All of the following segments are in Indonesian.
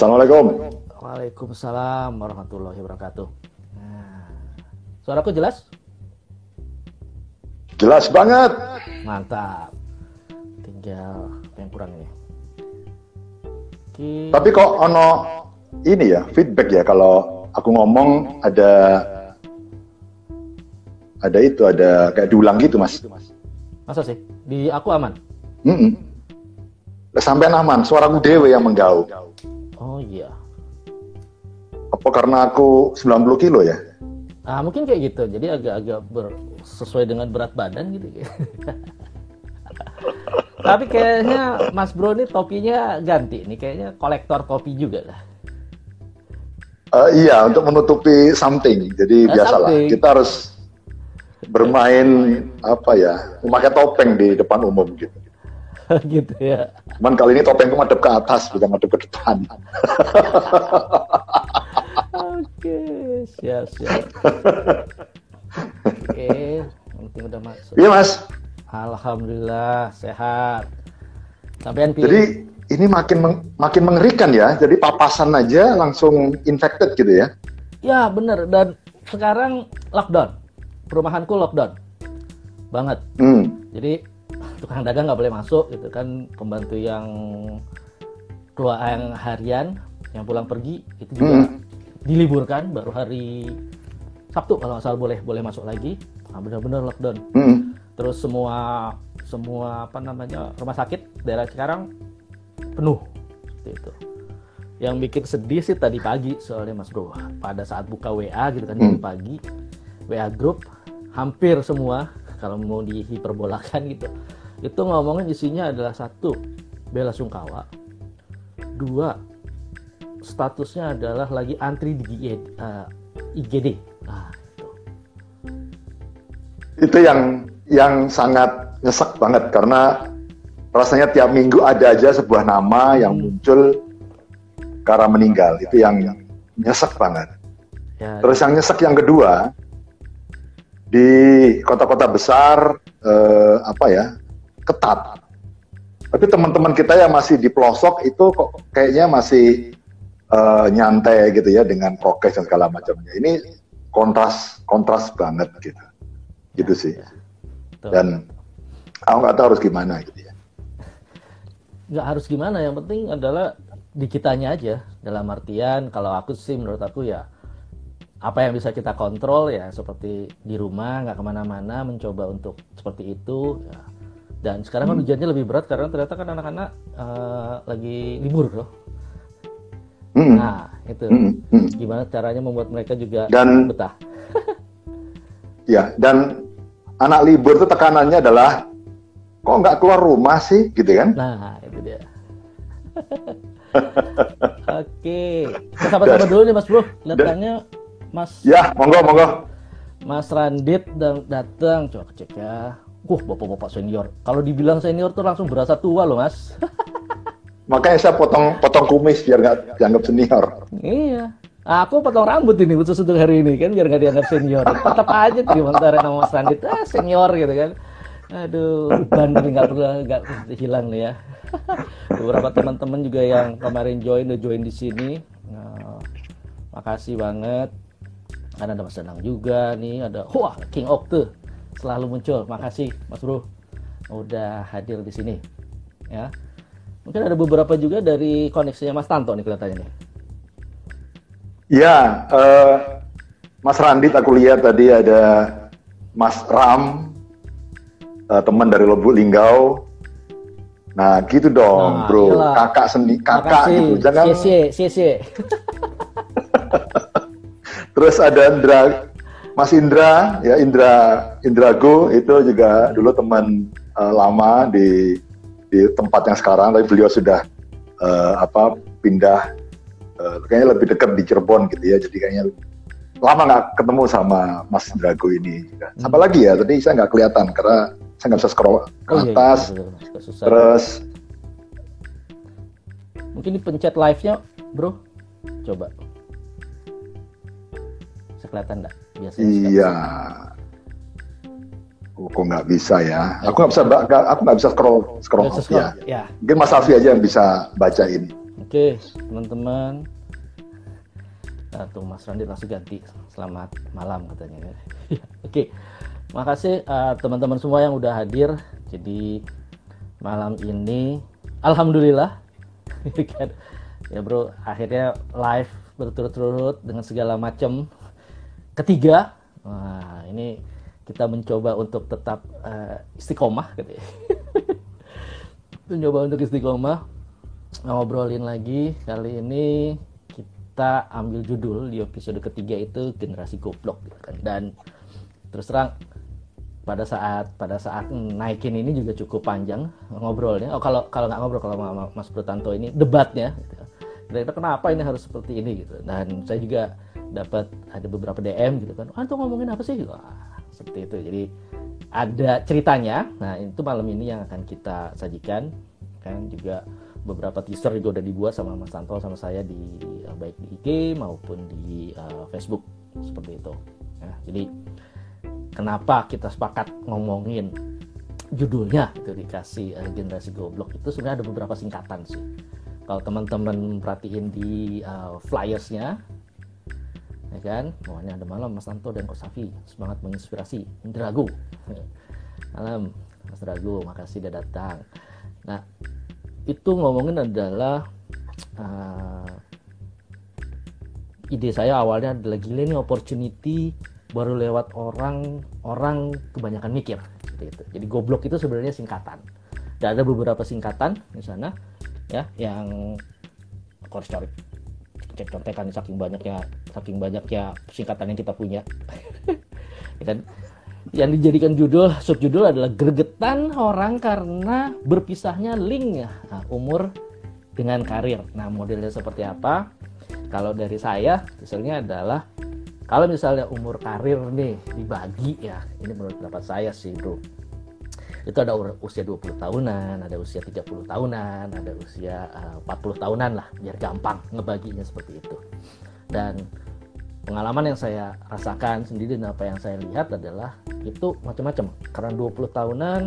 Assalamualaikum. Waalaikumsalam warahmatullahi wabarakatuh. Nah, suaraku jelas? Jelas banget. Mantap. Tinggal yang kurang ini. Oke. Tapi kok ono ini ya feedback ya kalau aku ngomong ada ada itu ada kayak diulang gitu mas. Masa sih? Di aku aman? Mm -mm. Sampai aman, suaraku dewe yang menggau. Oh iya. Apa karena aku 90 kilo ya? Ah mungkin kayak gitu. Jadi agak-agak ber- sesuai dengan berat badan gitu. Tapi kayaknya Mas Bro ini topinya ganti nih. Kayaknya kolektor topi juga lah. Eh, iya, untuk menutupi something. Jadi Eh, biasalah something. kita harus bermain apa ya, memakai topeng di depan umum gitu. gitu ya. Cuman kali ini topengku madep ke atas bukan madep ke depan. Oke, siap siap. Oke, penting udah masuk. Iya mas. Alhamdulillah sehat. Sampean pilih. Jadi ini makin meng- makin mengerikan ya. Jadi papasan aja langsung infected gitu ya. Ya bener dan sekarang lockdown. Perumahanku lockdown. Banget. Hmm. Jadi tukang dagang nggak boleh masuk gitu kan pembantu yang keluar yang harian yang pulang pergi itu juga Hmm. diliburkan baru hari Sabtu kalau nggak salah boleh boleh masuk lagi nah, benar-benar lockdown Hmm. terus semua semua apa namanya rumah sakit daerah sekarang penuh seperti itu yang bikin sedih sih tadi pagi soalnya mas bro pada saat buka WA gitu kan Hmm. pagi WA grup hampir semua kalau mau dihiperbolakan gitu itu ngomongin isinya adalah satu bela sungkawa dua statusnya adalah lagi antri di IGD, eh, IGD. Nah, itu. Itu yang yang sangat nyesek banget karena rasanya tiap minggu ada aja sebuah nama yang Hmm. muncul karena meninggal. Itu yang nyesek banget. ya, Terus yang nyesek yang kedua di kota-kota besar eh, apa ya ketat. Tapi teman-teman kita yang masih di pelosok itu kok kayaknya masih eh, nyantai gitu ya dengan prokes dan segala macamnya. Ini kontras kontras banget gitu. Gitu sih. Betul. Dan aku nggak tahu harus gimana gitu ya. nggak harus gimana yang penting adalah di kitanya aja dalam artian kalau aku sih menurut aku ya apa yang bisa kita kontrol ya seperti di rumah nggak ke mana-mana mencoba untuk seperti itu ya. Dan sekarang kan ujiannya lebih berat karena ternyata kan anak-anak eh, lagi libur loh Hmm. nah itu Hmm, hmm. gimana caranya membuat mereka juga Dan- betah Ya, dan anak libur itu tekanannya adalah kok nggak keluar rumah sih, gitu kan? nah itu dia oke kita sama-sama dulu nih mas bro datangnya mas Ya, monggo, monggo. Mas Randit datang, coba cek ya. Uh, bapak-bapak senior. Kalau dibilang senior tuh langsung berasa tua loh, Mas. Makanya saya potong potong kumis biar nggak dianggap senior. iya. Aku potong rambut ini khusus untuk hari ini kan biar nggak dianggap senior. Tetap aja tuh dimentarin sama Mas Randit, ah senior gitu kan. Aduh, ban tapi nggak perlu nggak hilang nih ya. Beberapa teman-teman juga yang kemarin join udah join di sini. Nah, makasih banget. Karena ada Mas Danang juga nih, ada wah King Okte selalu muncul. Makasih Mas Bro udah hadir di sini. Ya. Mungkin ada beberapa juga dari koneksinya Mas Tanto nih kelihatannya nih. Ya, eh, Mas Randit aku lihat tadi ada Mas Ram, eh, teman dari Lubuk Linggau. Nah, gitu dong, Nah, bro. iyalah. Kakak seni, kakak Makasih. gitu. Jangan. Sese, sese. Terus ada Indra, Mas Indra, ya Indra Indrago itu juga dulu teman eh, lama di di tempat yang sekarang, tapi beliau sudah eh, apa pindah, eh, kayaknya lebih dekat di Cirebon gitu ya, jadi kayaknya lama nggak ketemu sama Mas Indrago ini. Siapa Hmm. lagi ya? Tadi saya nggak kelihatan karena saya nggak bisa scroll ke Oh iya, iya, atas. betul, Mas. Susah. Terus Mungkin dipencet live-nya, Bro. Coba. Bisa kelihatan enggak? Biasanya iya, oh Kok nggak bisa ya? Aku nggak bisa, aku nggak bisa scroll scroll, bisa ya. scroll, ya. Mungkin Mas Alfi aja yang bisa baca ini. Oke, teman-teman. Nah, tuh Mas Randi langsung ganti. Selamat malam katanya. Oke, makasih uh, teman-teman semua yang udah hadir. Jadi malam ini, alhamdulillah, ya bro, akhirnya live berturut-turut dengan segala macam. Ketiga, wah ini kita mencoba untuk tetap uh, istiqomah, gitu ya. mencoba untuk istiqomah ngobrolin lagi kali ini kita ambil judul di episode ketiga itu generasi goblok gitu kan dan terus terang pada saat pada saat naikin ini juga cukup panjang ngobrolnya oh kalau kalau nggak ngobrol kalau Mas Prutanto ini debatnya gitu. kenapa ini harus seperti ini gitu dan saya juga dapat ada beberapa DM gitu kan. Ah tuh ngomongin apa sih? Wah, seperti itu. Jadi ada ceritanya. Nah itu malam ini yang akan kita sajikan. Kan juga beberapa teaser juga udah dibuat sama Mas Tanto sama saya di uh, baik di IG maupun di uh, Facebook. Seperti itu. Ya, jadi kenapa kita sepakat ngomongin judulnya? Itu dikasih uh, generasi goblok. Itu sebenarnya ada beberapa singkatan sih. Kalau teman-teman perhatiin di uh, flyersnya, ya kan, pokoknya ada malam Mas Tanto dan Kosafi semangat menginspirasi Indrago. Malam Mas Drago, makasih udah datang. Nah, itu ngomongin adalah uh, ide saya awalnya adalah gila nih opportunity baru lewat orang orang kebanyakan mikir seperti itu. Jadi goblok itu sebenarnya singkatan. Dan ada beberapa singkatan di sana ya yang aku harus cari cek contekan saking banyaknya saking banyaknya singkatan yang kita punya. ya yang dijadikan judul subjudul adalah gregetan orang karena berpisahnya link ya nah, umur dengan karir. Nah modelnya seperti apa? Kalau dari saya misalnya adalah kalau misalnya umur karir nih dibagi ya ini menurut pendapat saya sih bro itu ada usia 20 tahunan, ada usia 30 tahunan, ada usia uh, 40 tahunan lah biar gampang ngebaginya seperti itu. Dan pengalaman yang saya rasakan sendiri dan apa yang saya lihat adalah itu macam-macam. Karena 20 tahunan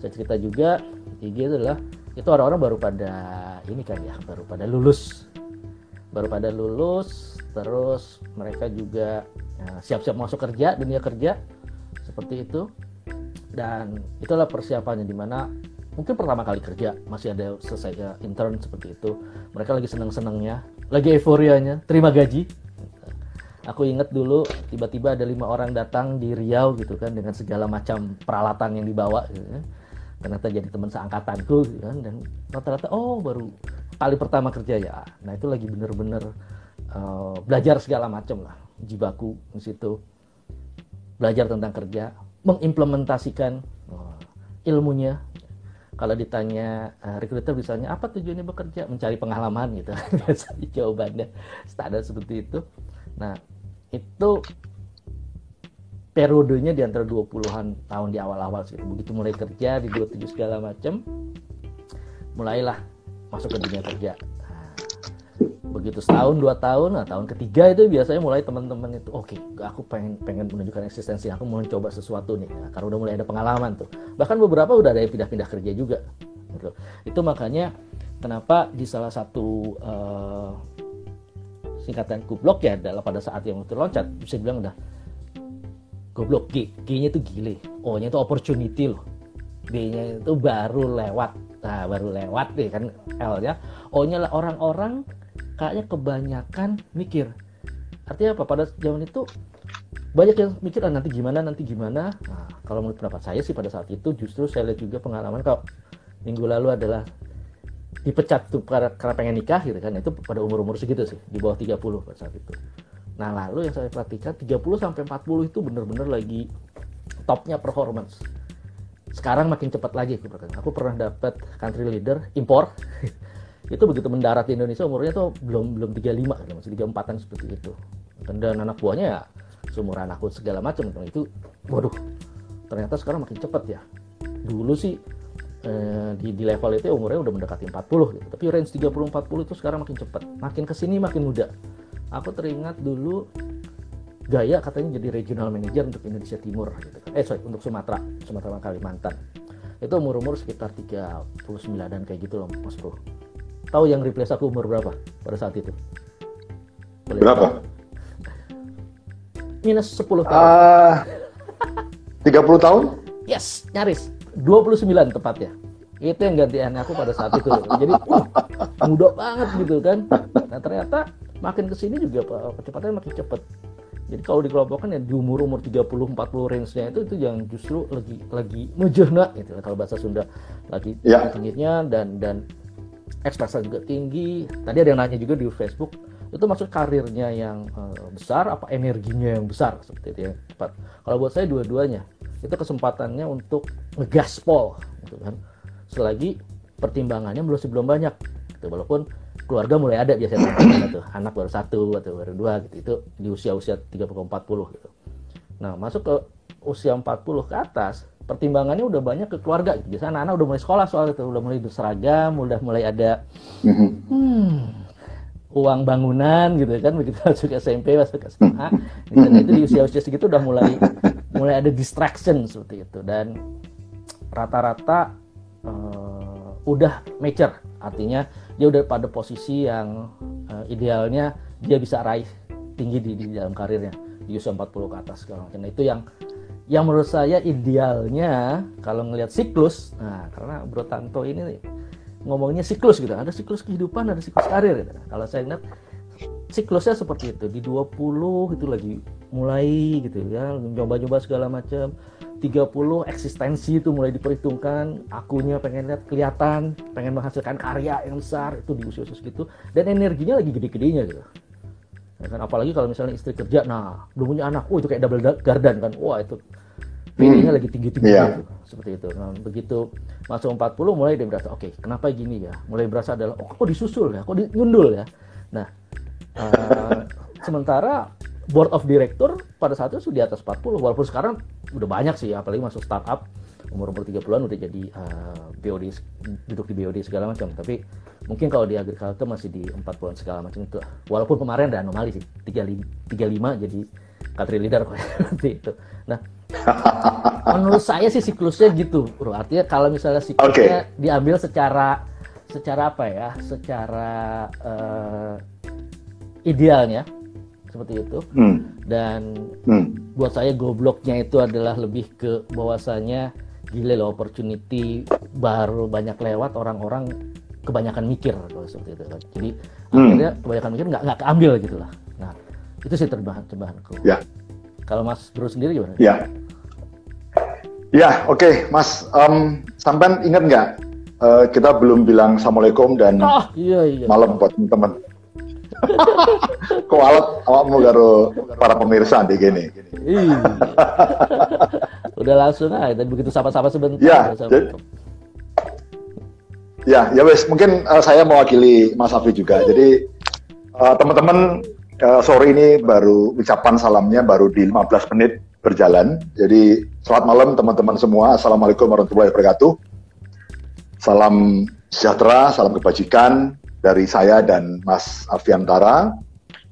saya cerita juga IG itu adalah itu orang-orang baru pada ini kan ya baru pada lulus. Baru pada lulus terus mereka juga siap-siap ya, masuk kerja dunia kerja seperti itu dan itulah persiapannya di mana mungkin pertama kali kerja masih ada selesai ya, intern seperti itu. Mereka lagi seneng-senengnya lagi euforianya terima gaji. Aku inget dulu tiba-tiba ada lima orang datang di Riau gitu kan dengan segala macam peralatan yang dibawa gitu kan. ternyata jadi teman seangkatanku gitu kan dan rata-rata oh baru kali pertama kerja ya. Nah itu lagi bener-bener uh, belajar segala macam lah jibaku di situ. Belajar tentang kerja mengimplementasikan uh, ilmunya. Kalau ditanya uh, recruiter misalnya apa tujuannya bekerja? Mencari pengalaman gitu. Biasanya jawabannya standar seperti itu. Nah itu periodenya di antara 20-an tahun di awal-awal sih. Begitu mulai kerja di 27 segala macam mulailah masuk ke dunia kerja begitu setahun dua tahun nah tahun ketiga itu biasanya mulai teman-teman itu oke okay, aku pengen pengen menunjukkan eksistensi aku mau coba sesuatu nih. Nah, karena udah mulai ada pengalaman tuh. Bahkan beberapa udah ada yang pindah-pindah kerja juga gitu. itu makanya kenapa di salah satu uh, singkatan goblok ya adalah pada saat yang terloncat bisa bilang udah goblok G G-nya itu gile O-nya itu opportunity loh. B-nya itu baru lewat. Nah baru lewat deh kan L-nya. O-nya lah orang-orang kayaknya kebanyakan mikir. Artinya apa? Pada zaman itu banyak yang mikir ah, nanti gimana nanti gimana. Nah, kalau menurut pendapat saya sih pada saat itu justru saya lihat juga pengalaman kalau minggu lalu adalah dipecat tuh karena, pengen nikah gitu kan itu pada umur-umur segitu sih di bawah 30 pada saat itu. Nah lalu yang saya perhatikan 30 sampai 40 itu bener-bener lagi topnya performance. Sekarang makin cepat lagi aku pernah dapat country leader impor itu begitu mendarat di Indonesia umurnya tuh belum belum 35 gitu, masih 34an seperti itu dan anak buahnya ya seumuran aku segala macam itu waduh ternyata sekarang makin cepat ya dulu sih eh, di, di level itu umurnya udah mendekati 40 gitu tapi range 30-40 itu sekarang makin cepat makin ke sini makin muda aku teringat dulu gaya katanya jadi regional manager untuk Indonesia Timur gitu kan. Eh sorry, untuk Sumatera, Sumatera Kalimantan. Itu umur-umur sekitar 39-an kayak gitu loh Mas Bro. Tahu yang replace aku umur berapa pada saat itu? Boleh berapa? Minus 10 tahun. Uh, 30 tahun? Yes, nyaris. 29 tepatnya. Itu yang gantian aku pada saat itu. Jadi, uh, muda banget gitu kan. Nah, ternyata makin ke sini juga kecepatannya makin cepet jadi kalau dikelompokkan ya di umur umur 30 40 range-nya itu itu yang justru lagi lagi mejehna gitu kalau bahasa Sunda lagi ya. tingginya dan dan ekspektasi juga tinggi. Tadi ada yang nanya juga di Facebook itu maksud karirnya yang uh, besar apa energinya yang besar seperti itu ya. Kalau buat saya dua-duanya itu kesempatannya untuk ngegaspol gitu kan. Selagi pertimbangannya belum sebelum banyak gitu walaupun keluarga mulai ada biasanya tuh anak baru satu atau baru dua gitu itu di usia-usia 30 40 gitu. Nah, masuk ke usia 40 ke atas, pertimbangannya udah banyak ke keluarga. Gitu. Biasanya anak-anak udah mulai sekolah soal itu, udah mulai berseragam, udah mulai ada mm-hmm. hmm, uang bangunan gitu kan begitu masuk SMP masuk SMA gitu. nah, itu di usia-usia segitu udah mulai mulai ada distraction seperti itu dan rata-rata uh, udah mature artinya dia udah pada posisi yang uh, idealnya dia bisa raih tinggi di, di dalam karirnya di usia 40 ke atas segala macam. Nah, itu yang yang menurut saya idealnya kalau ngelihat siklus, nah karena Bro Tanto ini ngomongnya siklus gitu, ada siklus kehidupan, ada siklus karir gitu. Kalau saya lihat siklusnya seperti itu, di 20 itu lagi mulai gitu ya, coba-coba segala macam. 30 eksistensi itu mulai diperhitungkan akunya pengen lihat kelihatan pengen menghasilkan karya yang besar itu di usia-usia segitu. Dan energinya lagi gede-gedenya gitu. Ya kan apalagi kalau misalnya istri kerja nah belum punya anak oh itu kayak double garden kan wah itu pilihnya hmm. lagi tinggi-tinggi yeah. gitu. seperti itu nah begitu masuk 40 mulai dia berasa oke okay, kenapa gini ya mulai berasa adalah oh kok disusul ya kok nyundul ya nah uh, sementara board of director pada saat itu sudah di atas 40 walaupun sekarang udah banyak sih apalagi masuk startup umur umur 30-an udah jadi uh, BOD duduk di BOD segala macam tapi mungkin kalau di agriculture masih di 40-an segala macam itu walaupun kemarin ada anomali sih 35, 35 jadi country leader seperti itu nah menurut saya sih siklusnya gitu bro artinya kalau misalnya siklusnya okay. diambil secara secara apa ya secara uh, idealnya seperti itu hmm. dan hmm. buat saya gobloknya itu adalah lebih ke bahwasanya gila loh opportunity baru banyak lewat orang-orang kebanyakan mikir kalau seperti itu jadi hmm. akhirnya kebanyakan mikir nggak nggak keambil gitu lah nah itu sih terbahan terbahanku ya kalau Mas Bro sendiri gimana ya ya oke okay. Mas um, sampai ingat nggak uh, kita belum bilang assalamualaikum dan oh, iya, iya. malam buat teman-teman Kualat awakmu karo para pemirsa di gini. Iya. Udah langsung aja begitu sapa-sapa sebentar. Ya, jadi, ya, ya wes mungkin uh, saya mewakili Mas Afi juga. Jadi uh, teman-teman uh, sore ini baru ucapan salamnya baru di 15 menit berjalan. Jadi selamat malam teman-teman semua. Assalamualaikum warahmatullahi wabarakatuh. Salam sejahtera, salam kebajikan, dari saya dan Mas Aviantara.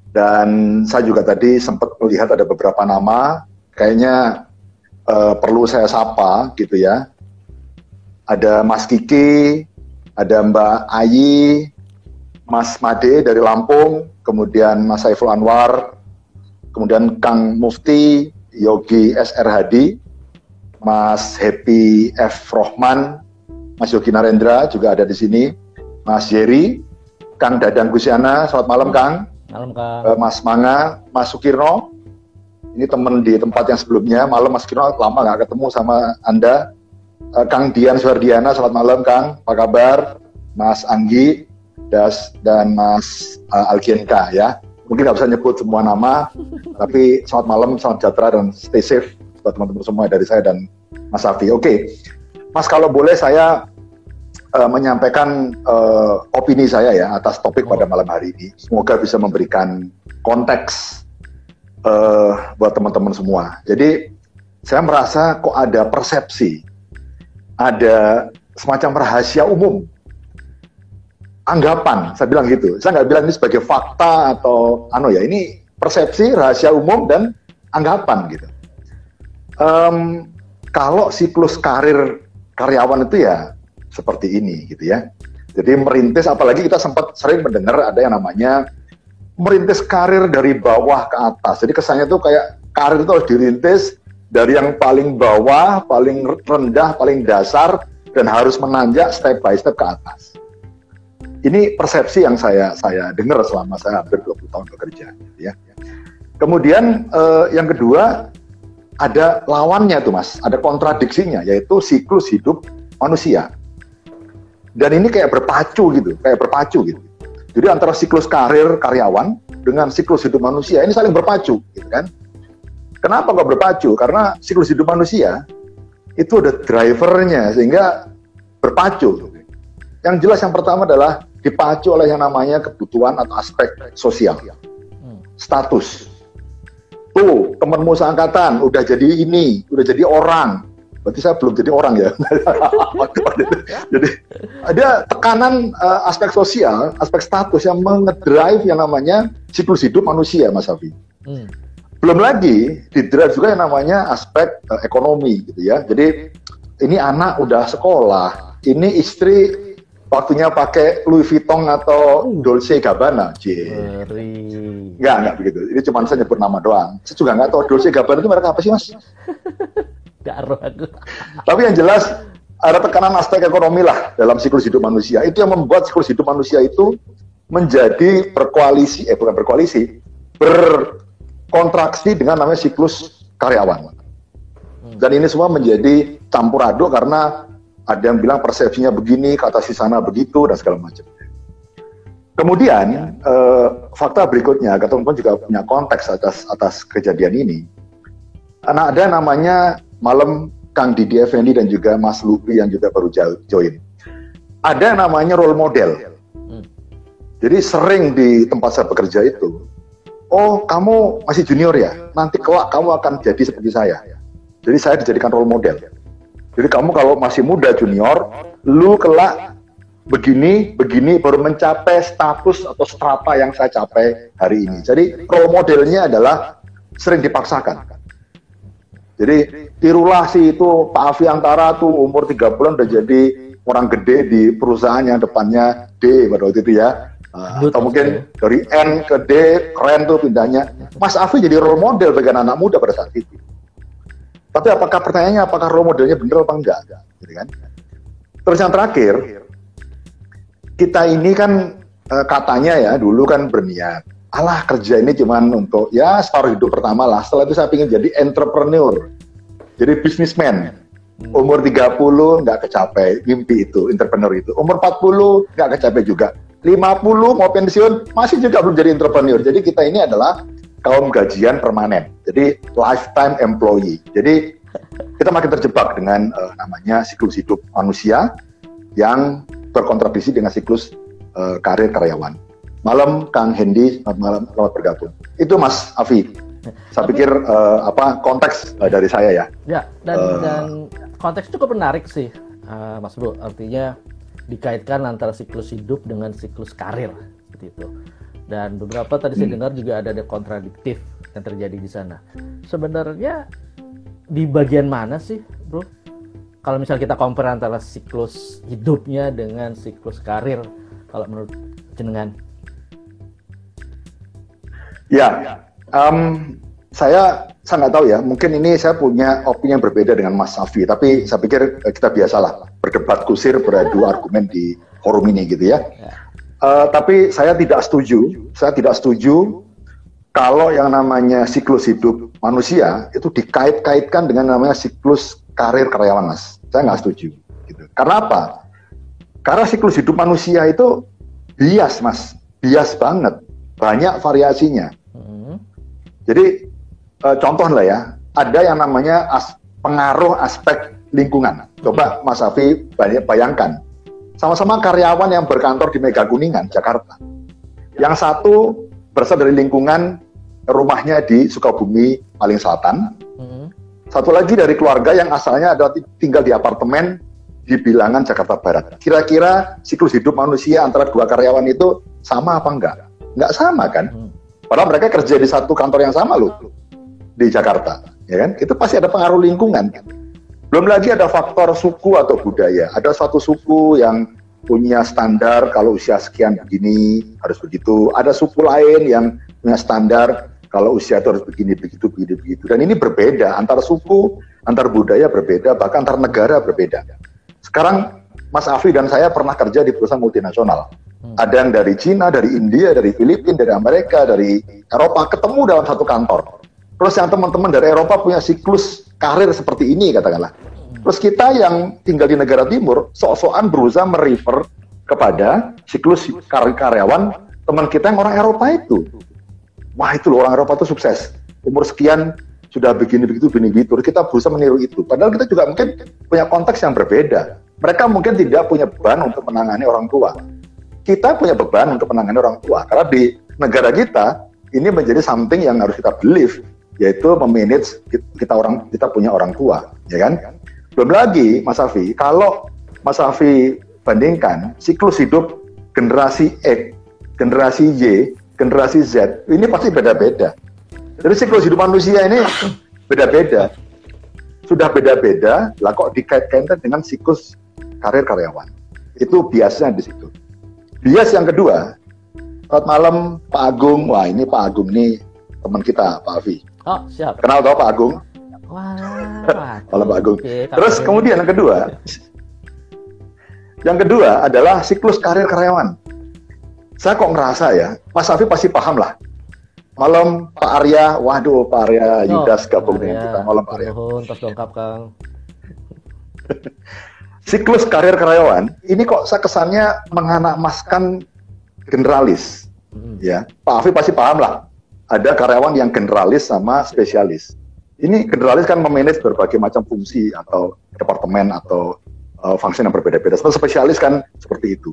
Dan saya juga tadi sempat melihat ada beberapa nama, kayaknya uh, perlu saya sapa gitu ya. Ada Mas Kiki, ada Mbak Ayi, Mas Made dari Lampung, kemudian Mas Saiful Anwar, kemudian Kang Mufti, Yogi SR Hadi, Mas Happy F. Rohman, Mas Yogi Narendra juga ada di sini, Mas Yeri, Kang Dadang Gusiana, selamat malam Kang. Malam Kang. Uh, Mas Manga, Mas Sukirno, ini teman di tempat yang sebelumnya. Malam Mas Sukirno, lama nggak ketemu sama Anda. Uh, Kang Dian Suardiana, selamat malam Kang. Apa kabar? Mas Anggi, Das, dan Mas uh, Algienka ya. Mungkin nggak bisa nyebut semua nama, tapi selamat malam, selamat sejahtera dan stay safe buat teman-teman semua dari saya dan Mas Safi. Oke, okay. Mas kalau boleh saya uh, menyampaikan uh, opini saya ya atas topik pada malam hari ini. Semoga bisa memberikan konteks uh, buat teman-teman semua. Jadi saya merasa kok ada persepsi, ada semacam rahasia umum, anggapan. Saya bilang gitu. Saya nggak bilang ini sebagai fakta atau ano ya. Ini persepsi rahasia umum dan anggapan gitu. Um, kalau siklus karir karyawan itu ya seperti ini gitu ya. Jadi merintis, apalagi kita sempat sering mendengar ada yang namanya merintis karir dari bawah ke atas. Jadi kesannya tuh kayak karir itu harus dirintis dari yang paling bawah, paling rendah, paling dasar, dan harus menanjak step by step ke atas. Ini persepsi yang saya saya dengar selama saya hampir 20 tahun bekerja. Ya. Kemudian eh, yang kedua ada lawannya tuh mas, ada kontradiksinya yaitu siklus hidup manusia. Dan ini kayak berpacu gitu, kayak berpacu gitu. Jadi antara siklus karir karyawan dengan siklus hidup manusia ini saling berpacu, gitu kan? Kenapa kok berpacu? Karena siklus hidup manusia itu ada drivernya sehingga berpacu. Yang jelas yang pertama adalah dipacu oleh yang namanya kebutuhan atau aspek sosial, hmm. status. Tuh temanmu seangkatan udah jadi ini, udah jadi orang, Berarti saya belum jadi orang ya. jadi ada tekanan uh, aspek sosial, aspek status yang mengedrive yang namanya siklus hidup manusia, Mas Afi. Hmm. Belum lagi di drive juga yang namanya aspek uh, ekonomi gitu ya. Jadi ini anak udah sekolah, ini istri waktunya pakai Louis Vuitton atau Dolce Gabbana. Enggak, enggak begitu. Ini cuma saya nyebut nama doang. Saya juga enggak tahu Dolce Gabbana itu mereka apa sih, Mas? Tapi yang jelas ada tekanan aspek ekonomi lah dalam siklus hidup manusia. Itu yang membuat siklus hidup manusia itu menjadi berkoalisi, eh bukan berkoalisi, berkontraksi dengan namanya siklus karyawan. Dan ini semua menjadi campur aduk karena ada yang bilang persepsinya begini, kata si sana begitu, dan segala macam. Kemudian eh, fakta berikutnya, teman-teman juga punya konteks atas atas kejadian ini. Karena ada namanya malam Kang Didi Effendi dan juga Mas Lupi yang juga baru join. Ada namanya role model. Hmm. Jadi sering di tempat saya bekerja itu, oh kamu masih junior ya, nanti kelak kamu akan jadi seperti saya. Jadi saya dijadikan role model. Jadi kamu kalau masih muda junior, lu kelak begini, begini baru mencapai status atau strata yang saya capai hari ini. Jadi role modelnya adalah sering dipaksakan. Jadi tirulah si itu Pak Afi Antara tuh umur tiga bulan udah jadi orang gede di perusahaan yang depannya D pada waktu itu ya. Uh, atau mungkin dari N ke D keren tuh pindahnya. Mas Afi jadi role model bagi anak, -anak muda pada saat itu. Tapi apakah pertanyaannya apakah role modelnya benar apa enggak? Gitu kan? Terus yang terakhir, kita ini kan uh, katanya ya dulu kan berniat alah kerja ini cuman untuk ya separuh hidup pertama lah. Setelah itu saya ingin jadi entrepreneur, jadi bisnismen. Hmm. Umur 30 nggak kecapai mimpi itu, entrepreneur itu. Umur 40 nggak kecapai juga. 50 mau pensiun masih juga belum jadi entrepreneur. Jadi kita ini adalah kaum gajian permanen. Jadi lifetime employee. Jadi kita makin terjebak dengan uh, namanya siklus hidup manusia yang berkontribusi dengan siklus uh, karir karyawan. Malam Kang Hendy, selamat malam, selamat bergabung. Itu Mas Afi. Saya Tapi, pikir uh, apa konteks uh, dari saya ya. Ya, dan, uh, dan konteks cukup menarik sih, uh, Mas Bro. Artinya dikaitkan antara siklus hidup dengan siklus karir seperti itu. Dan beberapa tadi hmm. saya dengar juga ada ada kontradiktif yang terjadi di sana. Sebenarnya di bagian mana sih, Bro? Kalau misalnya kita compare antara siklus hidupnya dengan siklus karir, kalau menurut jenengan? Ya, um, saya saya nggak tahu ya. Mungkin ini saya punya opini yang berbeda dengan Mas Safi. Tapi saya pikir eh, kita biasalah berdebat kusir beradu argumen di forum ini gitu ya. Uh, tapi saya tidak setuju. Saya tidak setuju kalau yang namanya siklus hidup manusia itu dikait-kaitkan dengan namanya siklus karir karyawan mas. Saya nggak setuju. Gitu. Karena apa? Karena siklus hidup manusia itu bias mas, bias banget, banyak variasinya. Jadi e, contoh lah ya, ada yang namanya as, pengaruh aspek lingkungan. Coba Mas Afi bayangkan, sama-sama karyawan yang berkantor di Mega Kuningan, Jakarta. Yang satu berasal dari lingkungan rumahnya di Sukabumi paling selatan. Hmm. Satu lagi dari keluarga yang asalnya adalah tinggal di apartemen di bilangan Jakarta Barat. Kira-kira siklus hidup manusia antara dua karyawan itu sama apa enggak? Enggak sama kan? Hmm. Padahal mereka kerja di satu kantor yang sama loh. di Jakarta, ya kan? Itu pasti ada pengaruh lingkungan. Belum lagi ada faktor suku atau budaya. Ada suatu suku yang punya standar kalau usia sekian begini harus begitu. Ada suku lain yang punya standar kalau usia itu harus begini begitu begini begitu. Dan ini berbeda antar suku, antar budaya berbeda, bahkan antar negara berbeda. Sekarang Mas Afi dan saya pernah kerja di perusahaan multinasional. Hmm. Ada yang dari Cina, dari India, dari Filipina, dari Amerika, dari Eropa ketemu dalam satu kantor. Terus yang teman-teman dari Eropa punya siklus karir seperti ini katakanlah. Terus kita yang tinggal di negara timur sok-sokan berusaha merefer kepada siklus karir karyawan teman kita yang orang Eropa itu. Wah itu loh orang Eropa itu sukses. Umur sekian sudah begini begitu begini begitu kita berusaha meniru itu padahal kita juga mungkin punya konteks yang berbeda mereka mungkin tidak punya beban untuk menangani orang tua kita punya beban untuk menangani orang tua karena di negara kita ini menjadi something yang harus kita believe yaitu memanage kita orang kita punya orang tua ya kan belum lagi Mas Afi kalau Mas Afi bandingkan siklus hidup generasi X generasi Y generasi Z ini pasti beda-beda jadi siklus hidup manusia ini beda-beda. Sudah beda-beda, lah kok dikait-kaitkan dengan siklus karir karyawan. Itu biasanya di situ. Bias yang kedua, selamat malam Pak Agung. Wah ini Pak Agung ini teman kita Pak Afi. Oh siap. Kenal tau Pak Agung? Wah. Halo Pak Agung. Oke, Terus kemudian yang kedua, yang kedua adalah siklus karir karyawan. Saya kok ngerasa ya, Mas Afi pasti paham lah Malam Pak Arya, waduh Pak Arya oh, Yudas gabung dengan kita. Malam Pak Arya. Mohon tas dongkap Kang. Siklus karir karyawan ini kok saya kesannya menganamaskan generalis. Hmm. Ya, Pak Afi pasti paham lah. Ada karyawan yang generalis sama spesialis. Ini generalis kan memanage berbagai macam fungsi atau departemen atau uh, fungsi yang berbeda-beda. Spesialis kan seperti itu.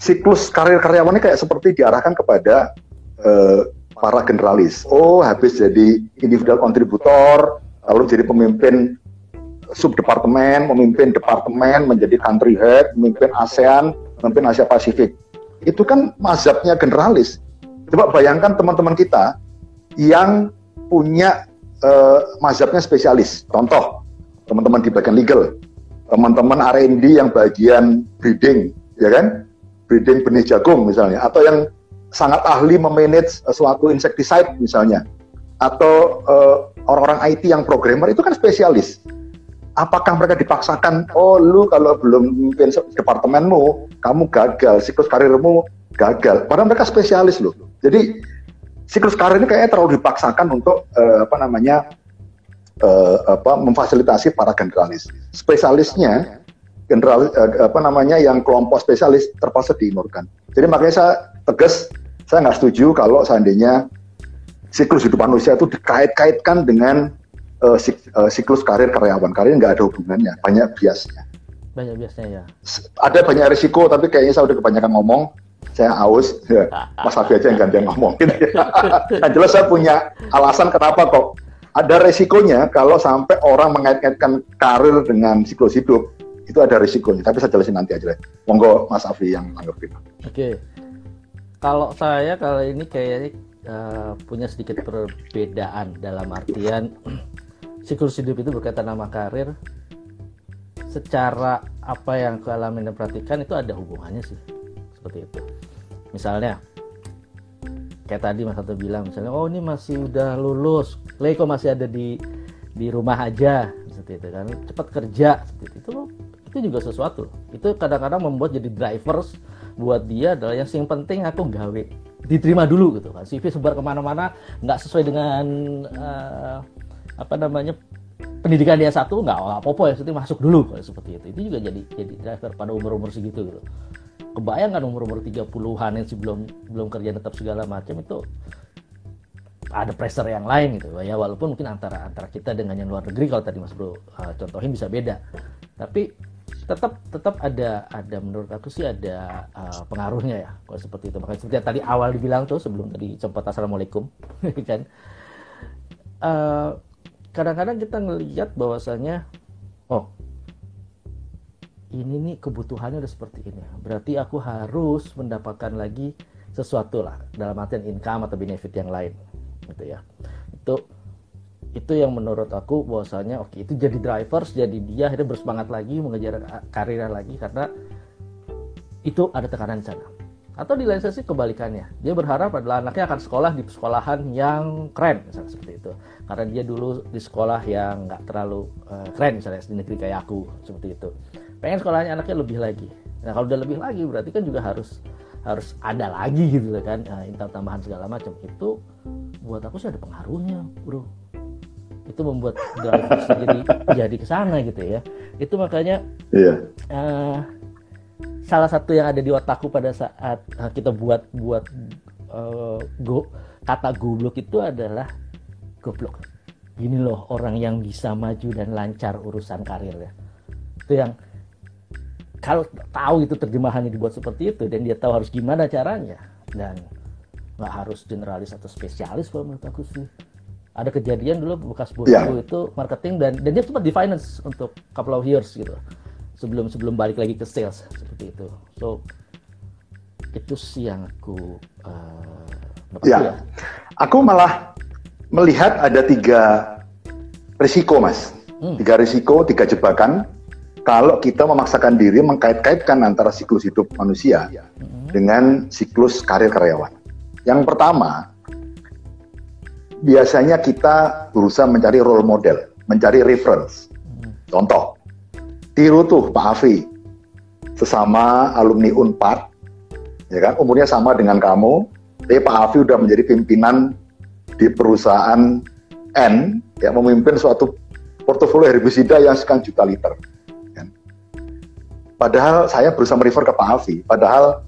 Siklus karir karyawan ini kayak seperti diarahkan kepada uh, para generalis. Oh, habis jadi individual kontributor, lalu jadi pemimpin subdepartemen, memimpin departemen, menjadi country head, memimpin ASEAN, memimpin Asia Pasifik. Itu kan mazhabnya generalis. Coba bayangkan teman-teman kita yang punya uh, mazhabnya spesialis. Contoh, teman-teman di bagian legal, teman-teman R&D yang bagian breeding, ya kan? Breeding benih jagung misalnya, atau yang sangat ahli memanage uh, suatu insecticide misalnya atau uh, orang-orang IT yang programmer itu kan spesialis. Apakah mereka dipaksakan, oh lu kalau belum memimpin departemenmu, kamu gagal, siklus karirmu gagal. Padahal mereka spesialis loh. Jadi siklus karir ini kayaknya terlalu dipaksakan untuk uh, apa namanya uh, apa memfasilitasi para generalis. Spesialisnya general uh, apa namanya yang kelompok spesialis terpaksa diinurkan. Jadi makanya saya tegas saya nggak setuju kalau seandainya siklus hidup manusia itu dikait-kaitkan dengan uh, sik, uh, siklus karir karyawan. Karir nggak ada hubungannya, banyak biasnya. Banyak biasnya ya. Ada banyak risiko, tapi kayaknya saya udah kebanyakan ngomong. Saya aus, ya, Mas Hafi aja yang gantian ngomong. Gitu ya. Yang jelas saya punya alasan kenapa kok ada resikonya kalau sampai orang mengait-kaitkan karir dengan siklus hidup itu ada risikonya. Tapi saya jelasin nanti aja. Monggo Mas Afi yang tanggapin. Oke kalau saya kali ini kayaknya uh, punya sedikit perbedaan dalam artian siklus hidup itu berkaitan sama karir secara apa yang aku alami dan perhatikan itu ada hubungannya sih seperti itu. Misalnya kayak tadi Mas Sato bilang misalnya oh ini masih udah lulus. Lei kok masih ada di di rumah aja seperti itu kan. Cepat kerja seperti itu. Itu juga sesuatu. Itu kadang-kadang membuat jadi drivers buat dia adalah yang yang penting aku gawe. Diterima dulu gitu kan. CV sebar ke mana-mana nggak sesuai dengan uh, apa namanya pendidikan dia satu nggak apa-apa ya seperti masuk dulu seperti itu. Itu juga jadi jadi driver pada umur-umur segitu gitu kebayang kan umur-umur 30-an yang sebelum belum kerja tetap segala macam itu ada pressure yang lain gitu. Ya walaupun mungkin antara antara kita dengan yang luar negeri kalau tadi Mas Bro uh, contohin bisa beda. Tapi tetap tetap ada ada menurut aku sih ada uh, pengaruhnya ya kalau seperti itu. Makanya seperti tadi awal dibilang tuh sebelum tadi sempat assalamualaikum kan. Uh, kadang-kadang kita ngelihat bahwasanya oh ini nih kebutuhannya udah seperti ini. Berarti aku harus mendapatkan lagi sesuatu lah dalam artian income atau benefit yang lain gitu ya. Itu itu yang menurut aku bahwasanya oke itu jadi drivers jadi dia akhirnya bersemangat lagi mengejar karirnya lagi karena itu ada tekanan di sana. Atau di lain sisi kebalikannya. Dia berharap adalah anaknya akan sekolah di sekolahan yang keren misalnya seperti itu. Karena dia dulu di sekolah yang nggak terlalu uh, keren misalnya di negeri kayak aku seperti itu pengen sekolahnya anaknya lebih lagi. Nah kalau udah lebih lagi berarti kan juga harus harus ada lagi gitu kan. Nah, intan tambahan segala macam. Itu buat aku sih ada pengaruhnya bro. Itu membuat drivers jadi jadi ke sana gitu ya. Itu makanya iya. uh, salah satu yang ada di otakku pada saat uh, kita buat buat uh, go kata goblok itu adalah goblok. Gini loh orang yang bisa maju dan lancar urusan karirnya itu yang kalau tahu itu terjemahannya dibuat seperti itu dan dia tahu harus gimana caranya dan nggak harus generalis atau spesialis kalau menurut aku sih ada kejadian dulu bekas bosku yeah. itu marketing dan dan dia sempat di finance untuk couple of years gitu sebelum sebelum balik lagi ke sales seperti itu so itu sih yang aku uh, ya. ya aku malah melihat ada tiga risiko mas hmm. tiga risiko tiga jebakan kalau kita memaksakan diri mengkait-kaitkan antara siklus hidup manusia dengan siklus karir karyawan yang pertama biasanya kita berusaha mencari role model, mencari reference. Contoh, tiru tuh Pak Afi, sesama alumni Unpad, ya kan, umurnya sama dengan kamu, tapi Pak Afi udah menjadi pimpinan di perusahaan N, ya memimpin suatu portofolio herbisida yang sekian juta liter. Padahal saya berusaha merefer ke Pak Afi, padahal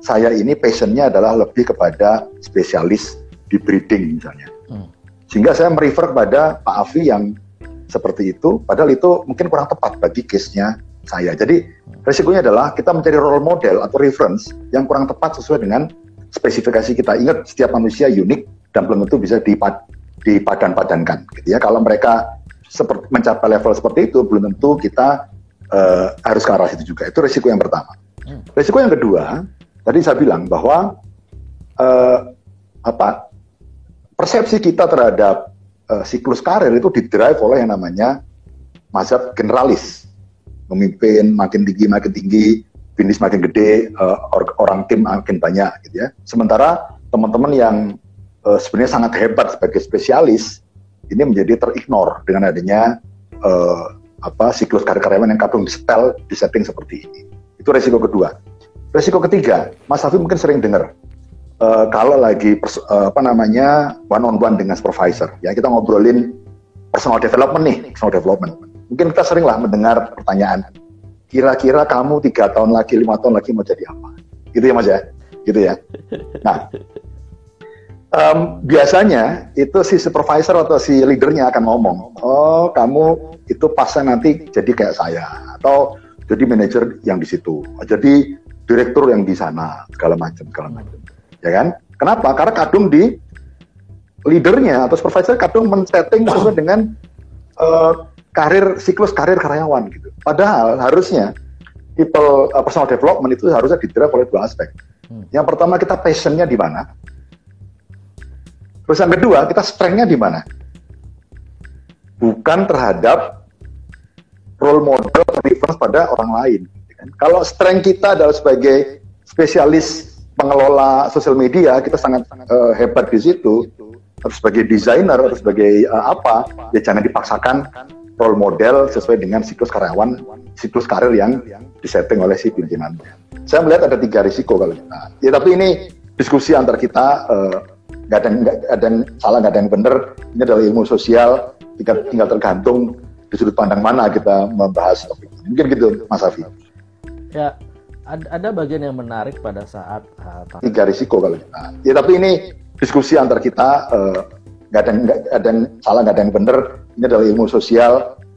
saya ini passionnya adalah lebih kepada spesialis di breeding misalnya. Hmm. Sehingga saya merefer kepada Pak Afi yang seperti itu, padahal itu mungkin kurang tepat bagi case-nya saya. Jadi resikonya adalah kita mencari role model atau reference yang kurang tepat sesuai dengan spesifikasi kita. Ingat setiap manusia unik dan belum tentu bisa dipad, dipadan-padankan. Gitu ya. Kalau mereka seperti mencapai level seperti itu, belum tentu kita uh, harus ke arah situ juga. Itu resiko yang pertama. Hmm. Resiko yang kedua, tadi saya bilang bahwa uh, apa persepsi kita terhadap uh, siklus karir itu didrive oleh yang namanya mazhab generalis. Memimpin makin tinggi makin tinggi, bisnis makin gede, uh, orang tim makin banyak gitu ya. Sementara teman-teman yang uh, sebenarnya sangat hebat sebagai spesialis ini menjadi terignore dengan adanya uh, apa siklus karyawan yang kadung disetel di setting seperti ini. Itu resiko kedua. Resiko ketiga, Mas Hafi mungkin sering dengar uh, kalau lagi uh, apa namanya one on one dengan supervisor. Ya kita ngobrolin personal development nih personal development. Mungkin kita sering lah mendengar pertanyaan kira-kira kamu tiga tahun lagi lima tahun lagi mau jadi apa? Gitu ya mas ya? Gitu ya. Nah um, biasanya itu si supervisor atau si leadernya akan ngomong oh kamu itu pasnya nanti jadi kayak saya atau jadi manajer yang di situ jadi direktur yang di sana segala macam segala macam ya kan? Kenapa? Karena kadung di leadernya atau supervisor kadung men-setting sesuai dengan uh, karir siklus karir karyawan gitu. Padahal harusnya people uh, personal development itu harusnya didrive oleh dua aspek. Hmm. Yang pertama kita passionnya di mana? Terus yang kedua kita strengthnya di mana? Bukan terhadap role model reference pada orang lain. Kan? Kalau strength kita adalah sebagai spesialis pengelola sosial media kita sangat uh, hebat di situ harus sebagai desainer atau sebagai uh, apa ya jangan dipaksakan role model sesuai dengan siklus karyawan siklus karir yang disetting oleh si pimpinan saya melihat ada tiga risiko kalau kita ya tapi ini diskusi antar kita eh, nggak uh, ada nggak ada yang salah nggak ada yang benar ini adalah ilmu sosial tinggal, tinggal tergantung di sudut pandang mana kita membahas topik ini mungkin gitu Mas Afi ya ada, ada bagian yang menarik pada saat uh, tiga risiko kalau kita. Ya tapi ini diskusi antar kita uh, nggak ada nggak ada yang salah nggak ada yang benar. Ini adalah ilmu sosial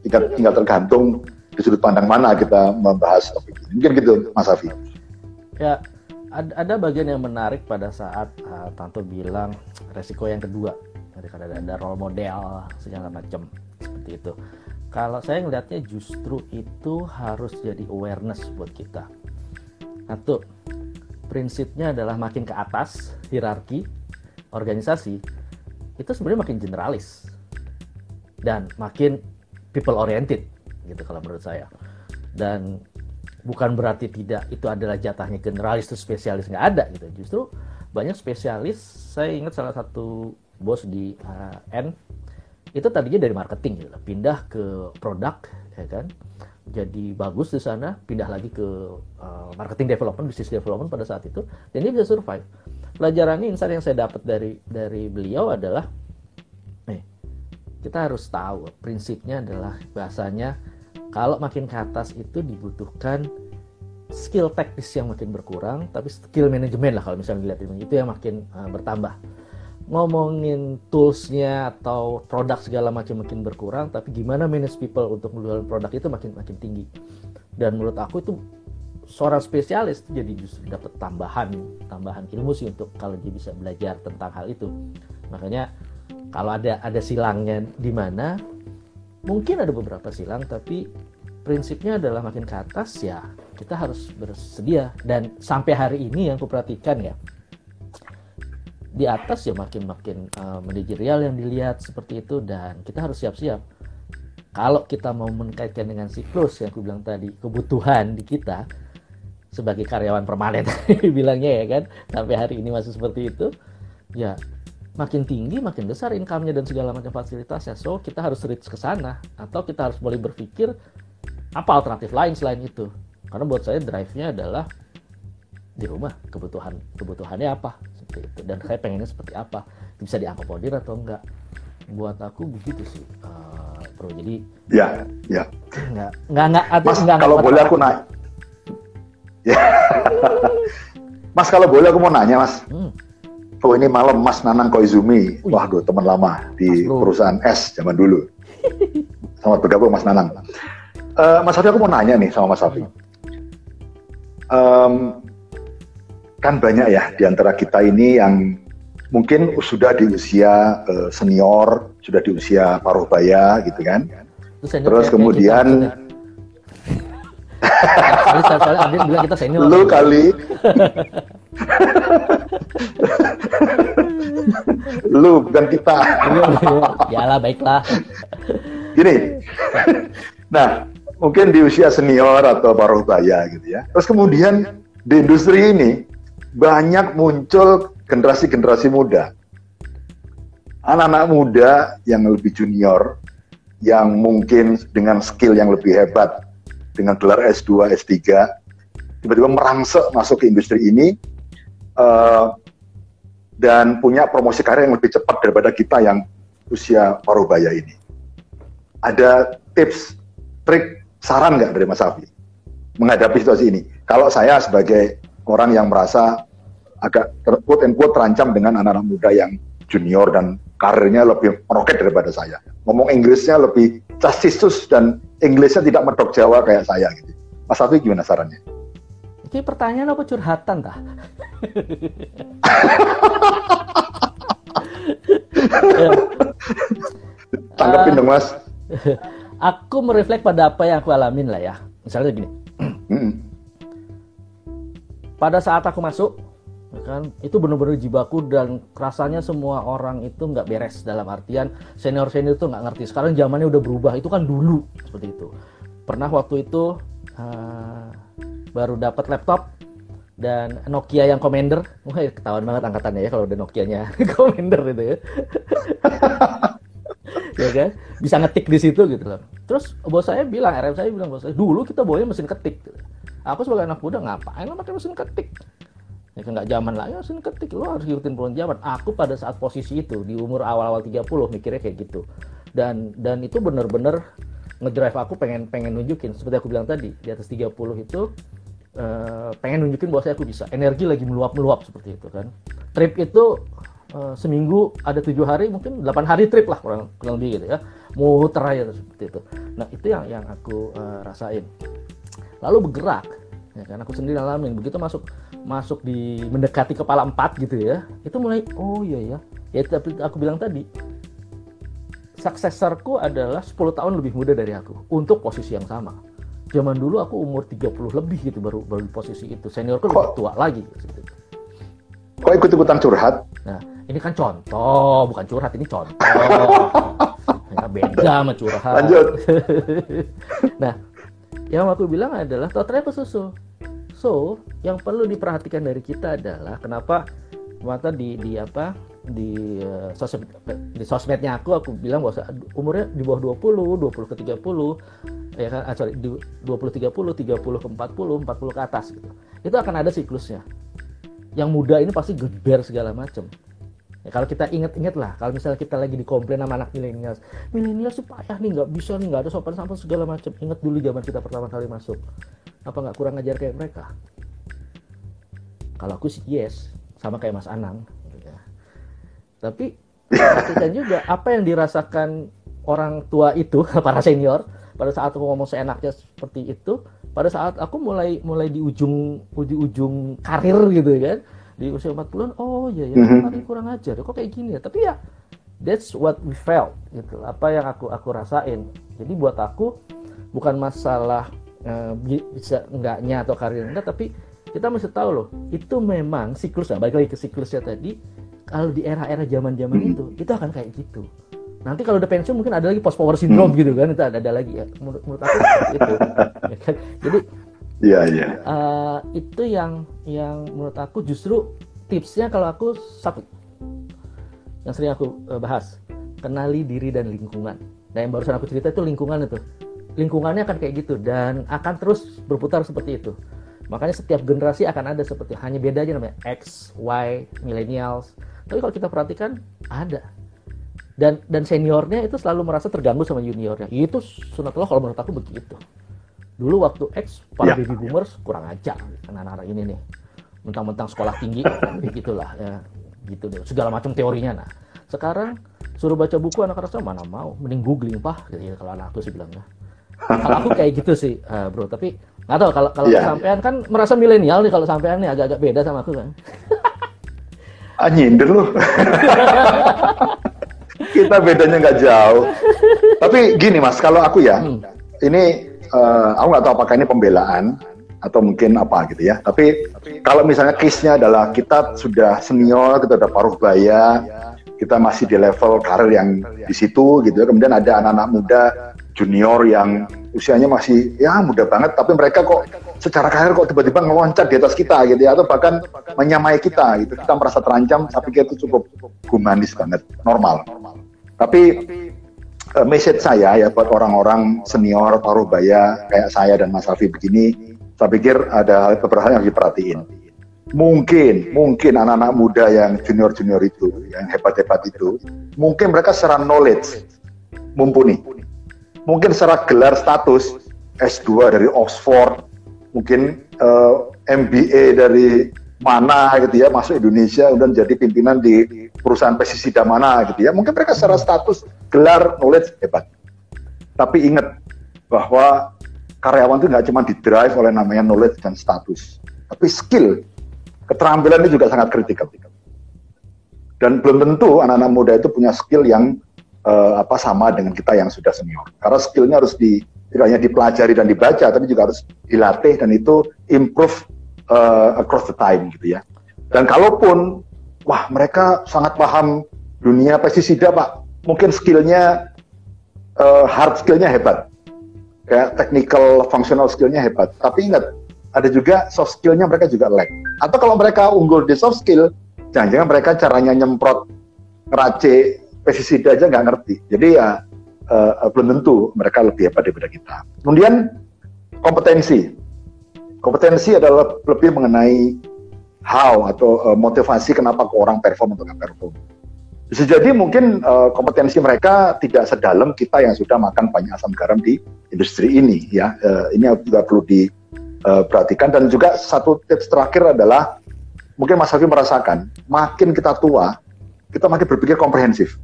tinggal tinggal tergantung di sudut pandang mana kita membahas topik ini. Mungkin gitu Mas Afi. Ya ada, ada bagian yang menarik pada saat uh, Tanto bilang resiko yang kedua dari ada, ada role model segala macam seperti itu. Kalau saya ngelihatnya justru itu harus jadi awareness buat kita satu, prinsipnya adalah makin ke atas hierarki organisasi itu sebenarnya makin generalis. dan makin people oriented gitu kalau menurut saya dan bukan berarti tidak itu adalah jatahnya generalis itu spesialis. Nggak ada gitu. Justru banyak spesialis saya ingat salah satu bos di uh, N itu tadinya dari marketing gitu pindah ke produk ya kan? Jadi bagus di sana pindah lagi ke uh, marketing development bisnis development pada saat itu dan dia bisa survive. Pelajarannya insight yang saya dapat dari dari beliau adalah nih kita harus tahu prinsipnya adalah bahasanya kalau makin ke atas itu dibutuhkan skill teknis yang makin berkurang tapi skill manajemen lah kalau misalnya dilihat itu yang makin uh, bertambah ngomongin toolsnya atau produk segala macam makin berkurang, tapi gimana manage people untuk menjual produk itu makin makin tinggi. Dan menurut aku itu seorang spesialis jadi justru dapat tambahan tambahan ilmu sih untuk kalau dia bisa belajar tentang hal itu. Makanya kalau ada ada silangnya di mana mungkin ada beberapa silang tapi prinsipnya adalah makin ke atas ya kita harus bersedia. Dan sampai hari ini yang kuperhatikan ya di atas ya makin makin uh, manajerial yang dilihat seperti itu dan kita harus siap-siap. Kalau kita mau mengkaitkan dengan siklus yang aku bilang tadi kebutuhan di kita sebagai karyawan permanen bilangnya ya kan sampai hari ini masih seperti itu ya makin tinggi makin besar income-nya dan segala macam fasilitasnya. So kita harus reach ke sana atau kita harus mulai berpikir apa alternatif lain selain itu. Karena buat saya drive-nya adalah di rumah. Kebutuhan kebutuhannya apa? Seperti itu. Dan saya pengennya seperti apa? Bisa diakomodir atau enggak? Buat aku begitu sih uh, bro. Jadi ya ya. enggak enggak enggak mas enggak, kalau boleh aku naik ya. Mas kalau boleh aku mau nanya mas. Hmm. Oh ini malam mas Nanang Koizumi Wih. waduh teman lama di perusahaan S zaman dulu selamat bergabung mas Nanang uh, mas Safi aku mau nanya nih sama mas Safi um, kan banyak ya di antara kita ini yang mungkin sudah di usia uh, senior, sudah di usia paruh baya gitu kan. Terus, Terus kemudian soalnya bilang kita senior. Lu kali. Lu bukan kita. ya lah baiklah. Gini. Nah, mungkin di usia senior atau paruh baya gitu ya. Terus kemudian di industri ini banyak muncul generasi-generasi muda. Anak-anak muda yang lebih junior, yang mungkin dengan skill yang lebih hebat, dengan gelar S2, S3, tiba-tiba merangsek masuk ke industri ini, uh, dan punya promosi karir yang lebih cepat daripada kita yang usia paruh baya ini. Ada tips, trik, saran nggak dari Mas Afi menghadapi situasi ini? Kalau saya sebagai orang yang merasa agak quote and quote terancam dengan anak-anak muda yang junior dan karirnya lebih meroket daripada saya. Ngomong Inggrisnya lebih castisus dan Inggrisnya tidak medok Jawa kayak saya gitu. Mas Afi gimana sarannya? Ini pertanyaan apa curhatan tah? Tanggapin dong mas. Aku mereflek pada apa yang aku alamin lah ya. Misalnya gini. Pada saat aku masuk, ya kan itu benar-benar jibaku dan rasanya semua orang itu nggak beres dalam artian senior senior itu nggak ngerti sekarang zamannya udah berubah itu kan dulu seperti itu pernah waktu itu uh, baru dapat laptop dan Nokia yang Commander. Wah ya, ketahuan banget angkatannya ya kalau udah Nokia-nya. Commander itu ya. Ya kan? Bisa ngetik di situ gitu loh. Terus bos saya bilang RM saya bilang bos saya dulu kita bawanya mesin ketik. Aku sebagai anak muda ngapain lo pakai mesin ketik? Ya kan nggak zaman lagi mesin ketik lo harus ngikutin perubahan zaman. Aku pada saat posisi itu di umur awal-awal 30 mikirnya kayak gitu. Dan dan itu bener-bener ngedrive aku pengen pengen nunjukin. Seperti aku bilang tadi di atas 30 itu uh, pengen nunjukin bahwa saya aku bisa. Energi lagi meluap-meluap seperti itu kan. Trip itu uh, seminggu ada tujuh hari mungkin 8 hari trip lah kurang, kurang lebih gitu ya. Muter aja seperti itu. Nah itu yang yang aku uh, rasain. Lalu bergerak ya kan. Aku sendiri alamin begitu masuk masuk di mendekati kepala empat gitu ya itu mulai oh iya ya. Ya tapi aku bilang tadi suksesorku adalah 10 tahun lebih muda dari aku untuk posisi yang sama zaman dulu aku umur 30 lebih gitu baru baru di posisi itu seniorku lebih tua lagi gitu. kok ikut ikutan curhat nah ini kan contoh bukan curhat ini contoh ternyata beda sama curhat. Lanjut. nah, yang aku bilang adalah totalnya kesusu. So, yang perlu diperhatikan dari kita adalah kenapa mata di di apa di uh, sosmed di sosmednya aku aku bilang bahwa umurnya di bawah 20, 20 ke 30 ya kan ah, sorry di 20 30, 30 ke 40, 40 ke atas gitu. Itu akan ada siklusnya. Yang muda ini pasti geber segala macam. Ya, kalau kita ingat-ingat lah, kalau misalnya kita lagi dikomplain sama anak milenial, milenial sih payah nih, nggak bisa nih, nggak ada sopan santun segala macam. Ingat dulu zaman kita pertama kali masuk, apa nggak kurang ajar kayak mereka? Kalau aku sih yes, sama kayak Mas Anang. Ya. Tapi pastikan juga apa yang dirasakan orang tua itu, para senior, pada saat aku ngomong seenaknya seperti itu, pada saat aku mulai mulai di ujung di ujung karir gitu kan, di usia 40-an, oh iya ya, mm-hmm. kurang ajar, kok kayak gini ya. Tapi ya that's what we felt gitu, apa yang aku aku rasain. Jadi buat aku bukan masalah uh, bisa enggaknya atau karir enggak, tapi kita mesti tahu loh itu memang siklus ya balik lagi ke siklusnya tadi kalau di era-era zaman-zaman itu itu akan kayak gitu nanti kalau udah pensiun mungkin ada lagi post power syndrome hmm. gitu kan itu ada, ada lagi ya menurut, menurut aku itu ya kan? jadi Iya, iya. Uh, itu yang yang menurut aku justru tipsnya kalau aku satu yang sering aku uh, bahas kenali diri dan lingkungan. Nah yang barusan aku cerita itu lingkungan itu lingkungannya akan kayak gitu dan akan terus berputar seperti itu. Makanya setiap generasi akan ada seperti hanya beda aja namanya X, Y, millennials. Tapi kalau kita perhatikan ada. Dan dan seniornya itu selalu merasa terganggu sama juniornya. Itu sunatullah kalau menurut aku begitu. Dulu waktu X para ya. baby boomers kurang ajar anak-anak ini nih. Mentang-mentang sekolah tinggi begitulah ya. Gitu deh. Segala macam teorinya nah. Sekarang suruh baca buku anak-anak mana mau, mending googling pak gitu, kalau anakku sih bilangnya. Kalau aku kayak gitu sih, uh, bro. Tapi Nggak tahu kalau kalau yeah. sampean kan merasa milenial nih kalau sampean nih agak-agak beda sama aku kan. ah nyindir lu. Kita bedanya nggak jauh. Tapi gini mas, kalau aku ya, hmm. ini uh, aku nggak tahu apakah ini pembelaan atau mungkin apa gitu ya. Tapi kalau misalnya case-nya adalah kita sudah senior, kita udah paruh baya, kita masih di level karir yang di situ gitu ya. Kemudian ada anak-anak muda junior yang usianya masih ya muda banget tapi mereka kok secara karir kok tiba-tiba ngeloncat di atas kita gitu ya atau bahkan menyamai kita gitu. Kita merasa terancam saya pikir itu cukup humanis banget normal. Tapi uh, message saya ya buat orang-orang senior paruh baya kayak saya dan Mas Alfi begini saya pikir ada beberapa hal yang diperhatiin. Mungkin mungkin anak-anak muda yang junior-junior itu yang hebat-hebat itu mungkin mereka secara knowledge mumpuni. Mungkin secara gelar status S2 dari Oxford, mungkin uh, eh, MBA dari mana gitu ya masuk Indonesia dan jadi pimpinan di perusahaan pestisida mana gitu ya. Mungkin mereka secara status gelar knowledge hebat. Tapi ingat bahwa karyawan itu nggak cuma di drive oleh namanya knowledge dan status, tapi skill, keterampilan ini juga sangat kritikal. Dan belum tentu anak-anak muda itu punya skill yang uh, apa sama dengan kita yang sudah senior. Karena skillnya harus di tidak hanya dipelajari dan dibaca, tapi juga harus dilatih dan itu improve uh, across the time gitu ya. Dan kalaupun wah mereka sangat paham dunia pestisida pak, mungkin skillnya uh, hard skillnya hebat, kayak technical functional skillnya hebat. Tapi ingat ada juga soft skillnya mereka juga lag. Atau kalau mereka unggul di soft skill, jangan-jangan mereka caranya nyemprot ngeracik pestisida aja nggak ngerti. Jadi ya uh, belum tentu mereka lebih hebat daripada kita. Kemudian kompetensi. Kompetensi adalah lebih mengenai how atau uh, motivasi kenapa ke orang perform atau nggak perform. Bisa jadi mungkin uh, kompetensi mereka tidak sedalam kita yang sudah makan banyak asam garam di industri ini ya. Uh, ini juga perlu diperhatikan dan juga satu tips terakhir adalah mungkin Mas Hafi merasakan makin kita tua kita makin berpikir komprehensif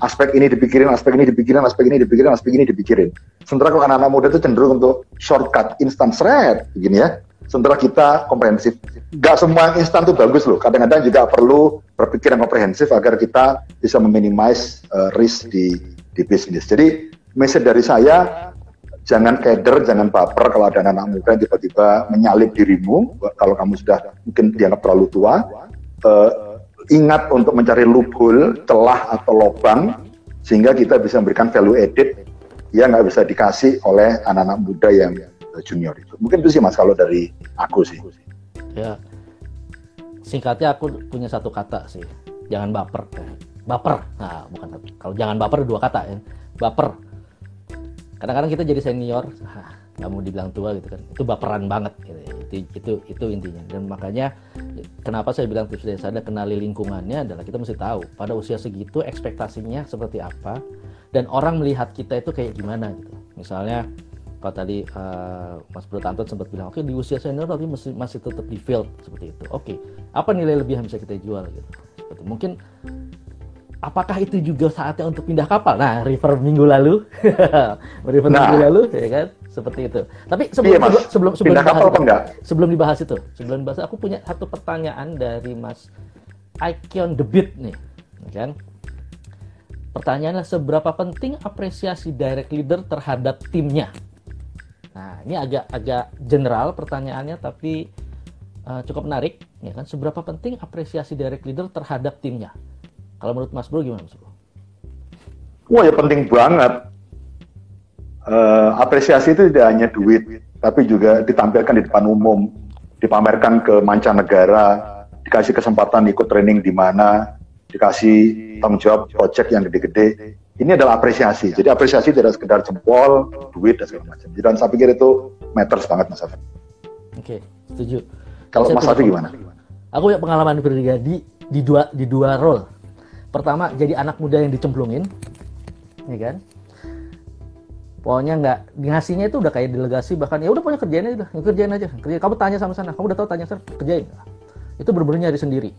aspek ini dipikirin, aspek ini dipikirin, aspek ini dipikirin, aspek ini dipikirin. Sementara kalau anak-anak muda itu cenderung untuk shortcut, instant thread, begini ya. Sementara kita komprehensif. Gak semua instan itu bagus loh. Kadang-kadang juga perlu berpikir yang komprehensif agar kita bisa meminimize uh, risk di di bisnis. Jadi message dari saya jangan keder, jangan baper kalau ada anak-anak muda yang tiba-tiba menyalip dirimu kalau kamu sudah mungkin dianggap terlalu tua. Uh, ingat untuk mencari loophole, celah atau lubang sehingga kita bisa memberikan value added yang nggak bisa dikasih oleh anak-anak muda yang junior itu. Mungkin itu sih mas kalau dari aku sih. Ya, singkatnya aku punya satu kata sih, jangan baper. Baper, nah bukan kalau jangan baper dua kata ya, baper. Kadang-kadang kita jadi senior, mau dibilang tua gitu kan, itu baperan banget. Gitu. Itu, itu itu intinya. Dan makanya kenapa saya bilang tips dari saya kenali lingkungannya adalah kita mesti tahu pada usia segitu ekspektasinya seperti apa dan orang melihat kita itu kayak gimana gitu. Misalnya kalau tadi uh, Mas Bro Anton sempat bilang, oke okay, di usia senior tapi masih masih tetap di field seperti itu. Oke, okay, apa nilai lebih yang bisa kita jual gitu? Seperti mungkin apakah itu juga saatnya untuk pindah kapal? Nah, River minggu lalu, River nah. minggu lalu, ya kan, seperti itu. Tapi sebelum iya, sebelum sebelum, sebelum pindah kapal itu, enggak? sebelum dibahas itu, sebelum dibahas, aku punya satu pertanyaan dari Mas Icon Debit nih, kan? Pertanyaannya seberapa penting apresiasi direct leader terhadap timnya? Nah, ini agak agak general pertanyaannya tapi uh, cukup menarik, ya kan? Seberapa penting apresiasi direct leader terhadap timnya? Kalau menurut Mas Bro gimana, Mas Bro? Wah, ya penting banget. Uh, apresiasi itu tidak hanya duit, tapi juga ditampilkan di depan umum, dipamerkan ke mancanegara, dikasih kesempatan ikut training di mana, dikasih tanggung jawab project yang gede-gede ini adalah apresiasi. Jadi apresiasi tidak sekedar jempol, duit dan segala macam. Dan saya pikir itu matters banget Mas Afi. Oke, setuju. Kalau Mas Afi gimana? Aku punya pengalaman pribadi di dua di dua role. Pertama jadi anak muda yang dicemplungin, ya kan? Pokoknya nggak ngasihnya itu udah kayak delegasi bahkan ya udah punya kerjaan aja, kerjain aja. Kerja. Kamu tanya sama sana, kamu udah tahu tanya sana, kerjain. Itu benar-benar nyari sendiri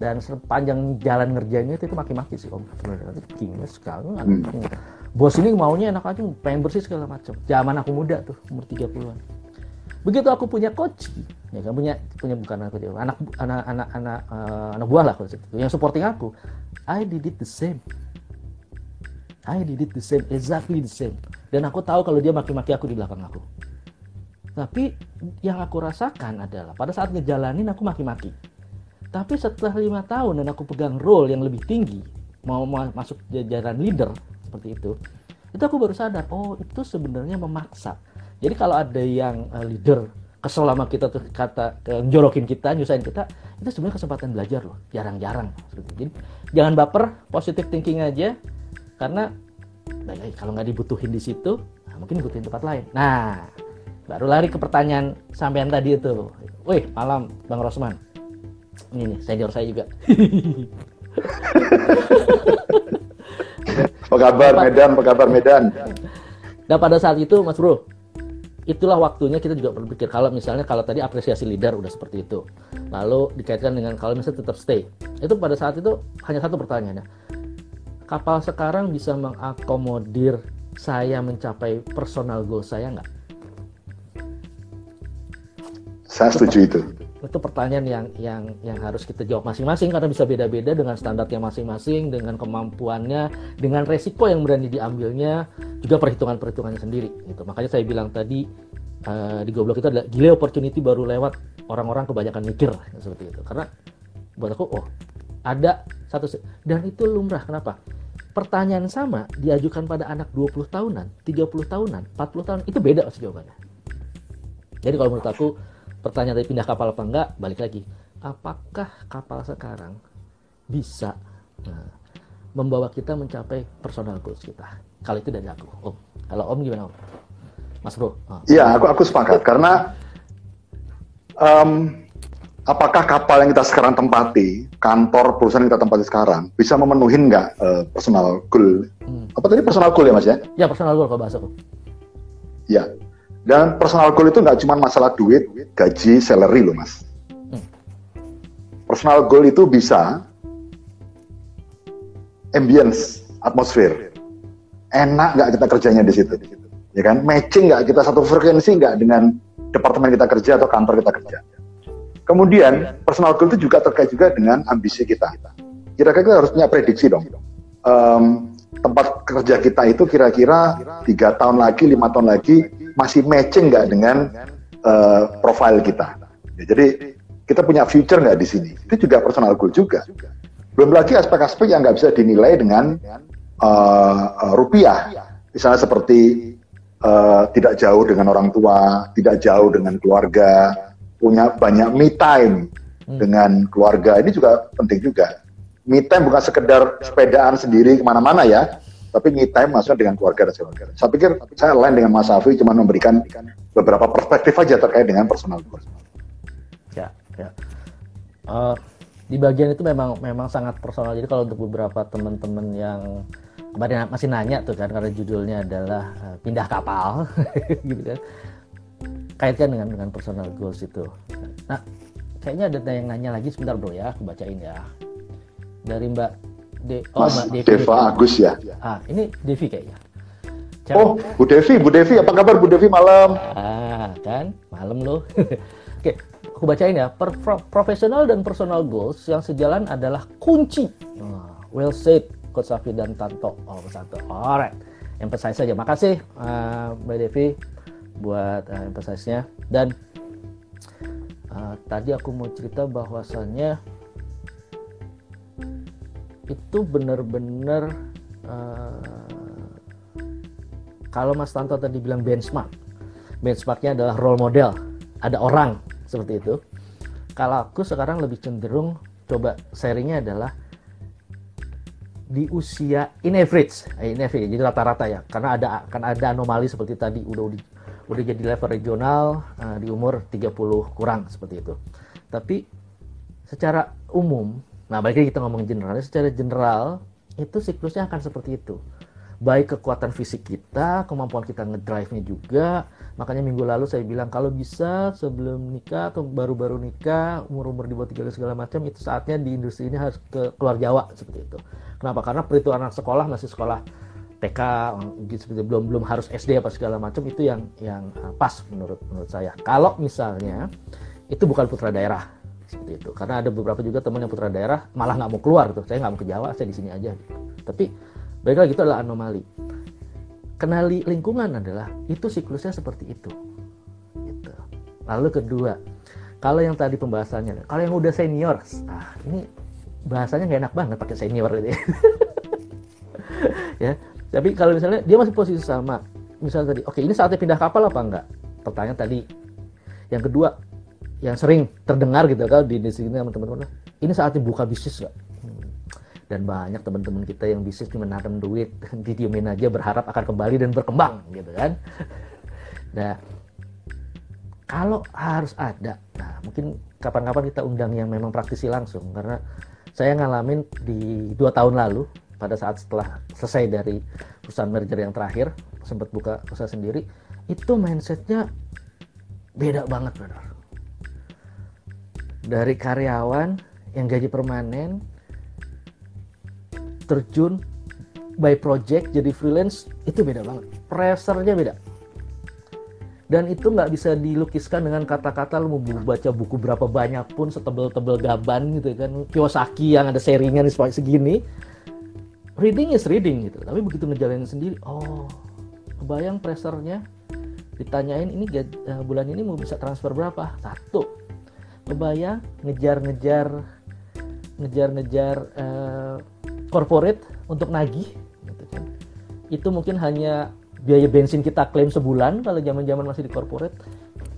dan sepanjang jalan ngerjainnya itu, itu maki-maki sih om gimana sekali hmm. bos ini maunya enak aja pengen bersih segala macam zaman aku muda tuh umur 30-an begitu aku punya coach ya kan punya punya bukan aku anak anak anak anak uh, anak buah lah kalau itu yang supporting aku I did it the same I did it the same exactly the same dan aku tahu kalau dia maki-maki aku di belakang aku tapi yang aku rasakan adalah pada saat ngejalanin aku maki-maki tapi setelah lima tahun dan aku pegang role yang lebih tinggi, mau masuk jajaran leader seperti itu, itu aku baru sadar, oh itu sebenarnya memaksa. Jadi kalau ada yang uh, leader kesel sama kita tuh kata jorokin kita, nyusahin kita, itu sebenarnya kesempatan belajar loh, jarang-jarang. Jadi jangan baper, positive thinking aja, karena kalau nggak dibutuhin di situ, nah mungkin dibutuhin tempat lain. Nah, baru lari ke pertanyaan sampean tadi itu. Wih, malam Bang Rosman. Ini nih senior saya juga. Apa kabar Medan? Apa kabar Medan? Nah pada saat itu Mas Bro itulah waktunya kita juga berpikir kalau misalnya kalau tadi apresiasi leader udah seperti itu. Lalu dikaitkan dengan kalau misalnya tetap stay. Itu pada saat itu hanya satu pertanyaannya kapal sekarang bisa mengakomodir saya mencapai personal goal saya nggak? Saya setuju itu itu pertanyaan yang yang yang harus kita jawab masing-masing karena bisa beda-beda dengan standarnya masing-masing, dengan kemampuannya, dengan resiko yang berani diambilnya, juga perhitungan-perhitungannya sendiri. Gitu. Makanya saya bilang tadi uh, di goblok itu adalah gile opportunity baru lewat orang-orang kebanyakan mikir seperti itu. Karena buat aku, oh ada satu dan itu lumrah. Kenapa? Pertanyaan sama diajukan pada anak 20 tahunan, 30 tahunan, 40 tahun itu beda pasti jawabannya. Jadi kalau menurut aku pertanyaan tadi pindah kapal apa enggak balik lagi apakah kapal sekarang bisa nah, membawa kita mencapai personal goals kita kalau itu dari aku om kalau om gimana om mas bro oh. iya aku aku sepakat karena um, apakah kapal yang kita sekarang tempati kantor perusahaan yang kita tempati sekarang bisa memenuhi nggak uh, personal goal hmm. apa tadi personal goal ya mas ya ya personal goal kalau bahasa aku ya dan personal goal itu nggak cuma masalah duit, gaji, salary loh mas. Hmm. Personal goal itu bisa ambience, atmosfer. Enak nggak kita kerjanya di situ? Ya kan? Matching nggak kita satu frekuensi nggak dengan departemen kita kerja atau kantor kita kerja? Kemudian personal goal itu juga terkait juga dengan ambisi kita. Kira-kira kita harus punya prediksi dong. Um, tempat kerja kita itu kira-kira tiga tahun lagi, lima tahun lagi masih matching nggak dengan uh, profile kita. Ya, jadi kita punya future nggak di sini? Itu juga personal goal juga. Belum lagi aspek-aspek yang nggak bisa dinilai dengan uh, rupiah, misalnya seperti uh, tidak jauh dengan orang tua, tidak jauh dengan keluarga, punya banyak me time hmm. dengan keluarga, ini juga penting juga. Me time bukan sekedar sepedaan sendiri ke mana-mana ya, tapi me time maksudnya dengan keluarga dan sebagainya. Saya pikir saya lain dengan Mas Afi cuma memberikan beberapa perspektif aja terkait dengan personal goals. Ya, ya. Uh, di bagian itu memang memang sangat personal. Jadi kalau untuk beberapa teman-teman yang kemarin masih nanya tuh kan karena judulnya adalah uh, pindah kapal gitu kan. Kaitkan dengan dengan personal goals itu. Nah, kayaknya ada yang nanya lagi sebentar Bro ya, aku bacain ya. Dari Mbak De oh, Mas Mbak Devi. Deva Agus ya. Ah, ini Devi kayaknya. Oh, Bu Devi, Bu Devi, apa kabar Bu Devi malam? Ah, kan, malam loh. Oke, aku bacain ya. Per profesional dan personal goals yang sejalan adalah kunci. Oh, well said, Coach Safi dan Tanto. Oh, satu. Alright. Emphasize saja. Makasih uh, Mbak Devi buat uh, emphasize-nya. Dan uh, tadi aku mau cerita bahwasannya itu benar-benar uh, kalau Mas Tanto tadi bilang benchmark, benchmarknya adalah role model. Ada orang seperti itu kalau aku sekarang lebih cenderung coba sharingnya adalah di usia in average, eh, in average jadi rata-rata ya, karena ada kan ada anomali seperti tadi udah udah, udah jadi level regional uh, di umur 30 kurang seperti itu. Tapi secara umum, nah lagi kita ngomong general, secara general itu siklusnya akan seperti itu baik kekuatan fisik kita, kemampuan kita ngedrive-nya juga. Makanya minggu lalu saya bilang kalau bisa sebelum nikah atau baru-baru nikah, umur-umur di bawah 30 segala macam itu saatnya di industri ini harus ke keluar Jawa seperti itu. Kenapa? Karena perhitungan anak sekolah masih sekolah TK gitu seperti belum belum harus SD apa segala macam itu yang yang uh, pas menurut menurut saya. Kalau misalnya itu bukan putra daerah seperti itu karena ada beberapa juga teman yang putra daerah malah nggak mau keluar tuh saya nggak mau ke Jawa saya di sini aja tapi Baik lagi itu adalah anomali. Kenali lingkungan adalah itu siklusnya seperti itu. Gitu. Lalu kedua, kalau yang tadi pembahasannya, kalau yang udah senior, ah ini bahasanya nggak enak banget pakai senior gitu ya. Tapi kalau misalnya dia masih posisi sama, misalnya tadi, oke ini saatnya pindah kapal apa enggak? Pertanyaan tadi. Yang kedua, yang sering terdengar gitu kan di sini sama teman-teman, ini saatnya buka bisnis nggak? dan banyak teman-teman kita yang bisnis cuma nanam duit didiemin aja berharap akan kembali dan berkembang gitu kan nah kalau harus ada nah mungkin kapan-kapan kita undang yang memang praktisi langsung karena saya ngalamin di dua tahun lalu pada saat setelah selesai dari perusahaan merger yang terakhir sempat buka usaha sendiri itu mindsetnya beda banget benar dari karyawan yang gaji permanen terjun by project jadi freelance itu beda banget. Pressure-nya beda. Dan itu nggak bisa dilukiskan dengan kata-kata lu mau baca buku berapa banyak pun setebel-tebel gaban gitu kan. Kiyosaki yang ada serinya nih segini reading is reading gitu tapi begitu ngejalanin sendiri oh kebayang pressure-nya ditanyain ini uh, bulan ini mau bisa transfer berapa satu kebayang ngejar-ngejar ngejar-ngejar uh, corporate untuk nagih gitu kan. Itu mungkin hanya biaya bensin kita klaim sebulan kalau zaman-zaman masih di corporate.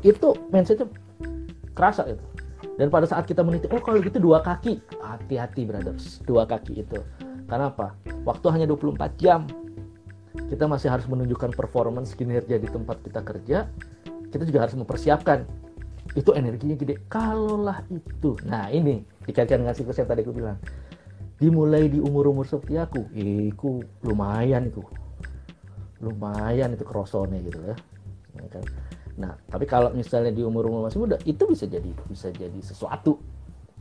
Itu mindsetnya kerasa itu. Dan pada saat kita meniti, oh kalau gitu dua kaki, hati-hati brothers, dua kaki itu. Karena apa? Waktu hanya 24 jam. Kita masih harus menunjukkan performance kinerja di tempat kita kerja. Kita juga harus mempersiapkan. Itu energinya gede. Kalaulah itu. Nah ini dikaitkan dengan siklus yang tadi aku bilang dimulai di umur-umur seperti aku iku lumayan itu lumayan itu kerosone gitu ya, ya kan? nah tapi kalau misalnya di umur-umur masih muda itu bisa jadi bisa jadi sesuatu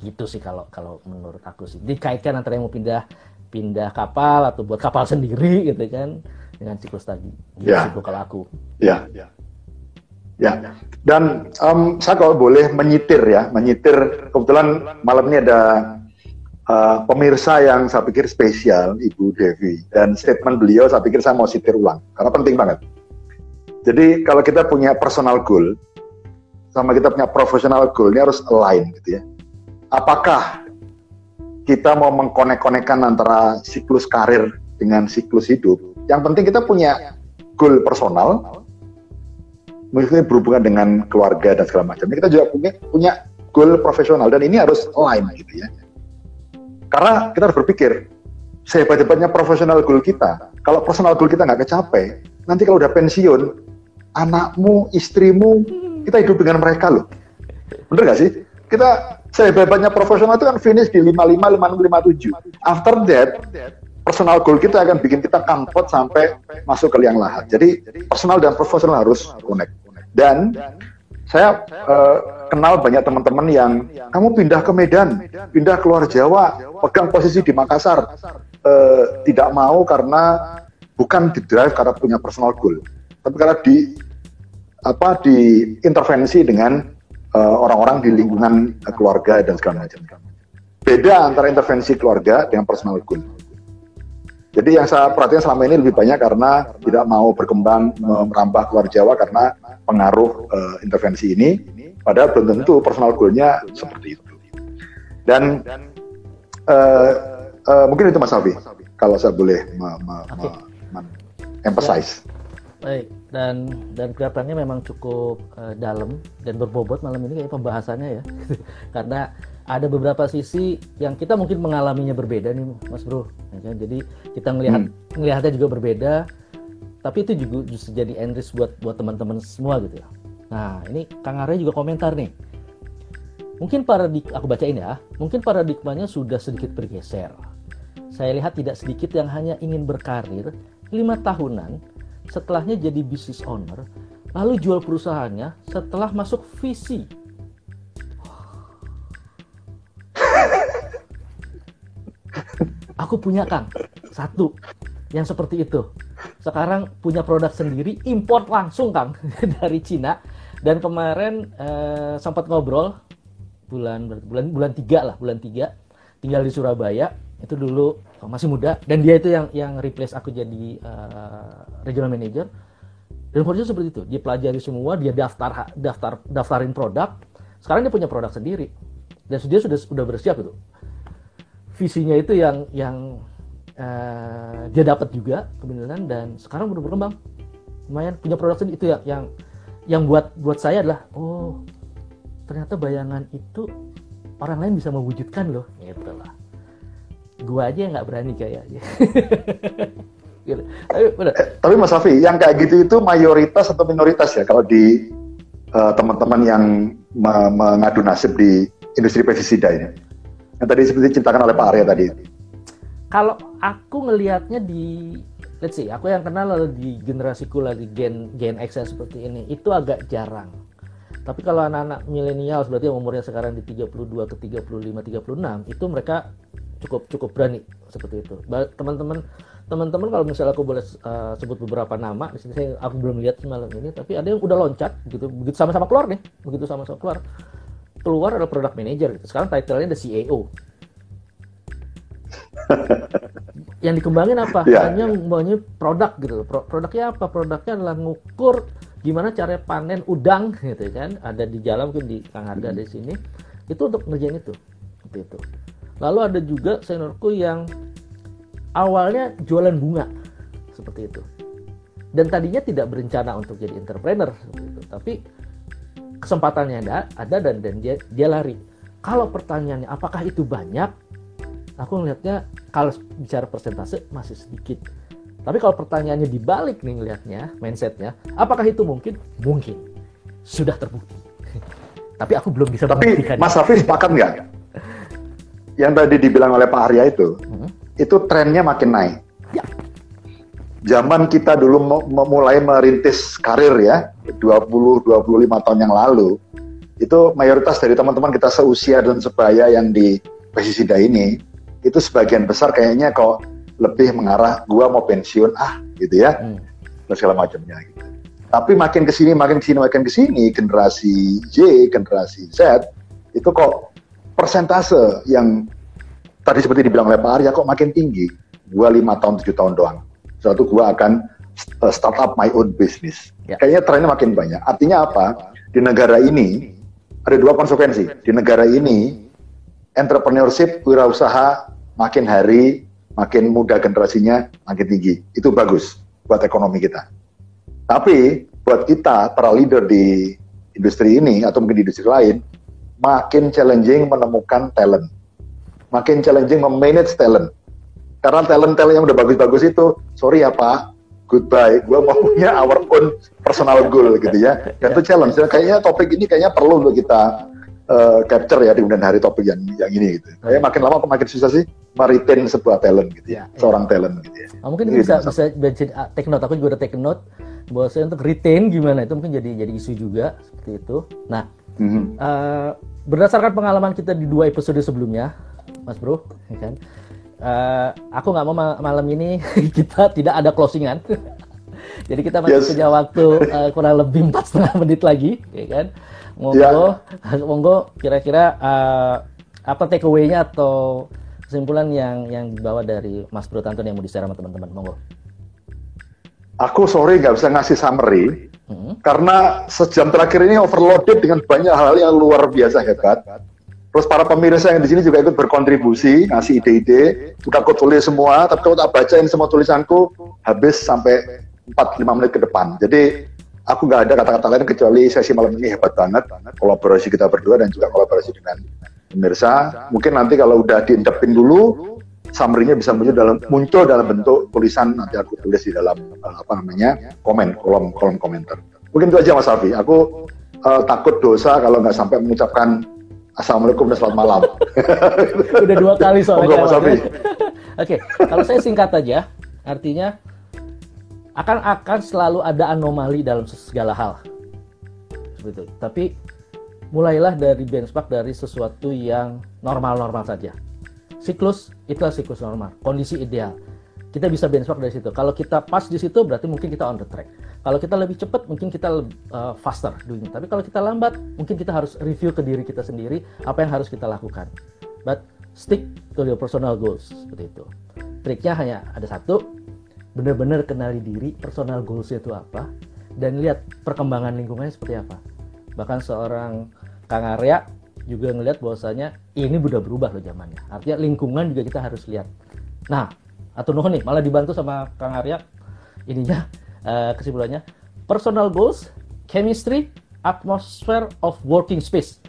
gitu sih kalau kalau menurut aku sih dikaitkan antara yang mau pindah pindah kapal atau buat kapal sendiri gitu kan dengan siklus tadi gitu ya. sih kalau aku ya ya Ya, dan um, saya kalau boleh menyitir ya, menyitir. Kebetulan malam ini ada uh, pemirsa yang saya pikir spesial, Ibu Devi. Dan statement beliau saya pikir saya mau sitir ulang, karena penting banget. Jadi kalau kita punya personal goal, sama kita punya professional goal, ini harus align gitu ya. Apakah kita mau mengkonek-konekkan antara siklus karir dengan siklus hidup. Yang penting kita punya goal personal, mungkin berhubungan dengan keluarga dan segala macam. Kita juga punya punya goal profesional dan ini harus align gitu ya. Karena kita harus berpikir sehebat-hebatnya profesional goal kita, kalau personal goal kita nggak kecapai, nanti kalau udah pensiun, anakmu, istrimu, kita hidup dengan mereka loh. Bener nggak sih? Kita sehebat-hebatnya profesional itu kan finish di 55, 56, 57. After that, personal goal kita akan bikin kita kampot sampai masuk ke liang lahat. Jadi personal dan profesional harus connect. Dan saya uh, kenal banyak teman-teman yang kamu pindah ke Medan, pindah keluar Jawa, pegang posisi di Makassar, uh, tidak mau karena bukan di drive karena punya personal goal, tapi karena di apa diintervensi dengan eh, orang-orang uh, di lingkungan uh, keluarga dan segala macam. Beda antara intervensi keluarga dengan personal goal. Jadi yang saya perhatikan selama ini lebih banyak karena tidak mau berkembang merambah keluar Jawa karena pengaruh uh, intervensi ini. Padahal belum tentu personal goalnya seperti itu. Dan uh, uh, mungkin itu Mas Afi, kalau saya boleh okay. emphasize. Ya. Baik, dan dan kelihatannya memang cukup uh, dalam dan berbobot malam ini kayak pembahasannya ya. Karena ada beberapa sisi yang kita mungkin mengalaminya berbeda nih Mas Bro. Ya kan? Jadi kita melihat hmm. melihatnya juga berbeda, tapi itu juga justru jadi enrich buat buat teman-teman semua gitu ya. Nah, ini Kang Arya juga komentar nih. Mungkin paradig aku bacain ya. Mungkin paradigmanya sudah sedikit bergeser. Saya lihat tidak sedikit yang hanya ingin berkarir lima tahunan setelahnya jadi business owner, lalu jual perusahaannya setelah masuk visi. Aku punya Kang, satu yang seperti itu. Sekarang punya produk sendiri, import langsung Kang dari Cina. Dan kemarin eh, sempat ngobrol bulan bulan bulan tiga lah, bulan tiga tinggal di Surabaya itu dulu masih muda. Dan dia itu yang yang replace aku jadi uh, regional manager. Dan Fortune seperti itu. Dia pelajari semua dia daftar daftar daftarin produk. Sekarang dia punya produk sendiri. Dan dia sudah sudah bersiap itu visinya itu yang yang uh, dia dapat juga kebenaran dan sekarang udah berkembang. Lumayan punya produk sendiri. Itu yang yang yang buat buat saya adalah oh ternyata bayangan itu orang lain bisa mewujudkan loh. Gitu lah gua aja nggak berani kayaknya. Gitu. tapi, bener. Eh, tapi Mas Afi yang kayak gitu itu mayoritas atau minoritas ya? Kalau di uh, teman-teman yang me mengadu nasib di industri pestisida ini. Yang tadi seperti diceritakan oleh Pak Arya tadi. Kalau aku ngelihatnya di let's see aku yang kenal di generasiku lagi gen gen X seperti ini itu agak jarang. Tapi kalau anak-anak milenial berarti yang umurnya sekarang di 32 ke 35 36 itu mereka cukup cukup berani seperti itu. Teman-teman teman-teman kalau misalnya aku boleh uh, sebut beberapa nama di sini saya aku belum lihat semalam ini tapi ada yang udah loncat gitu. Begitu sama-sama keluar nih begitu sama-sama keluar. Keluar adalah product manager gitu. sekarang title-nya ada CEO yang dikembangin apa? Yeah. hanya maunya produk gitu Pro produknya apa? Produknya adalah ngukur gimana cara panen udang gitu kan. Ada di jalan mungkin di Kang Harga di sini. Itu untuk ngerjain itu seperti itu Lalu ada juga seniorku yang awalnya jualan bunga seperti itu. Dan tadinya tidak berencana untuk jadi entrepreneur seperti itu, tapi kesempatannya ada, ada dan dan dia dia lari. Kalau pertanyaannya apakah itu banyak? Aku melihatnya kalau bicara persentase masih sedikit. Tapi kalau pertanyaannya dibalik nih ngelihatnya, mindsetnya, apakah itu mungkin? Mungkin. Sudah terbukti. Tapi aku belum bisa Tapi Mas Hafiz sepakat nggak? Yang tadi dibilang oleh Pak Arya itu, hmm. itu trennya makin naik. Ya. Zaman kita dulu memulai merintis karir ya, 20-25 tahun yang lalu, itu mayoritas dari teman-teman kita seusia dan sebaya yang di pesisida ini, itu sebagian besar kayaknya kok lebih mengarah gua mau pensiun ah gitu ya, hmm. dan segala macamnya gitu. Tapi makin ke sini, makin ke sini, makin ke sini, generasi Y, generasi Z, itu kok persentase yang tadi seperti dibilang oleh Pak Arya kok makin tinggi. Gua lima tahun tujuh tahun doang. Suatu gua akan uh, start up my own business. Ya. Kayaknya trennya makin banyak. Artinya apa? Di negara ini ada dua konsekuensi. Di negara ini entrepreneurship, wirausaha makin hari makin muda generasinya makin tinggi. Itu bagus buat ekonomi kita. Tapi buat kita para leader di industri ini atau mungkin di industri lain, makin challenging menemukan talent. Makin challenging memanage talent. Karena talent-talent yang udah bagus-bagus itu, sorry ya Pak, goodbye. Gue mau punya our own personal goal gitu ya. Dan itu challenge. Kayaknya topik ini kayaknya perlu untuk kita uh, capture ya di kemudian hari topik yang yang ini gitu. Kayak makin lama makin susah sih meretain sebuah talent gitu ya, ya seorang ya. talent gitu ya. Nah, mungkin gitu, bisa bisa bisa uh, take note. Aku juga udah take note bahwa saya untuk retain gimana itu mungkin jadi jadi isu juga seperti itu. Nah, mm-hmm. uh, berdasarkan pengalaman kita di dua episode sebelumnya, Mas Bro, ya kan. Uh, aku nggak mau malam ini kita tidak ada closingan. Jadi kita masih yes. punya waktu uh, kurang lebih empat setengah menit lagi, ya kan? monggo yeah. monggo kira-kira uh, apa takeaway-nya atau kesimpulan yang yang dibawa dari Mas Bro Tanton yang mau di-share sama teman-teman monggo aku sorry nggak bisa ngasih summary hmm. karena sejam terakhir ini overloaded dengan banyak hal yang luar biasa hebat Terus para pemirsa yang di sini juga ikut berkontribusi, ngasih ide-ide. Udah aku tulis semua, tapi kalau tak bacain semua tulisanku, habis sampai 4-5 menit ke depan. Jadi aku nggak ada kata-kata lain kecuali sesi malam ini hebat banget kolaborasi kita berdua dan juga kolaborasi dengan pemirsa mungkin nanti kalau udah diintepin dulu summary-nya bisa muncul dalam muncul dalam bentuk tulisan nanti aku tulis di dalam uh, apa namanya komen kolom kolom komentar mungkin itu aja Mas Alfi aku uh, takut dosa kalau nggak sampai mengucapkan Assalamualaikum dan selamat malam. Udah dua kali soalnya. Mas Alfi. Oke, kalau saya singkat aja, artinya akan akan selalu ada anomali dalam segala hal. Seperti itu. Tapi mulailah dari benchmark dari sesuatu yang normal-normal saja. Siklus itulah siklus normal, kondisi ideal. Kita bisa benchmark dari situ. Kalau kita pas di situ berarti mungkin kita on the track. Kalau kita lebih cepat mungkin kita uh, faster doing. Tapi kalau kita lambat mungkin kita harus review ke diri kita sendiri apa yang harus kita lakukan. But stick to your personal goals seperti itu. Triknya hanya ada satu, benar-benar kenali diri personal goals itu apa dan lihat perkembangan lingkungannya seperti apa bahkan seorang Kang Arya juga ngelihat bahwasanya ini udah berubah loh zamannya artinya lingkungan juga kita harus lihat nah atau nuhun nih malah dibantu sama Kang Arya ininya uh, kesimpulannya personal goals chemistry atmosphere of working space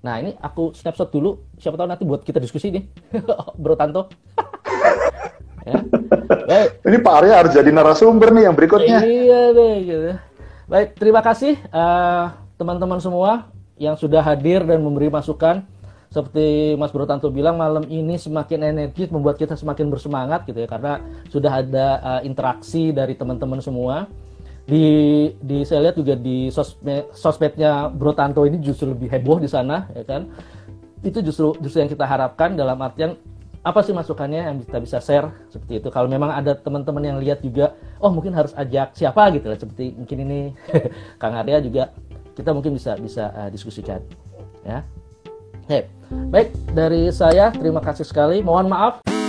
nah ini aku snapshot dulu siapa tahu nanti buat kita diskusi nih Bro Tanto ya. Baik. Ini Pak Arya harus jadi narasumber nih yang berikutnya. Iya deh gitu. Baik, terima kasih teman eh, teman-teman semua yang sudah hadir dan memberi masukan. Seperti Mas Bro Tanto bilang malam ini semakin energi membuat kita semakin bersemangat gitu ya karena sudah ada uh, interaksi dari teman-teman semua. Di di saya lihat juga di sosmed sosmednya Bro Tanto ini justru lebih heboh di sana ya kan. Itu justru justru yang kita harapkan dalam artian apa sih masukannya yang kita bisa share seperti itu kalau memang ada teman-teman yang lihat juga oh mungkin harus ajak siapa gitu lah seperti mungkin ini Kang Arya juga kita mungkin bisa bisa uh, diskusikan ya. Hey. baik. Dari saya terima kasih sekali. Mohon maaf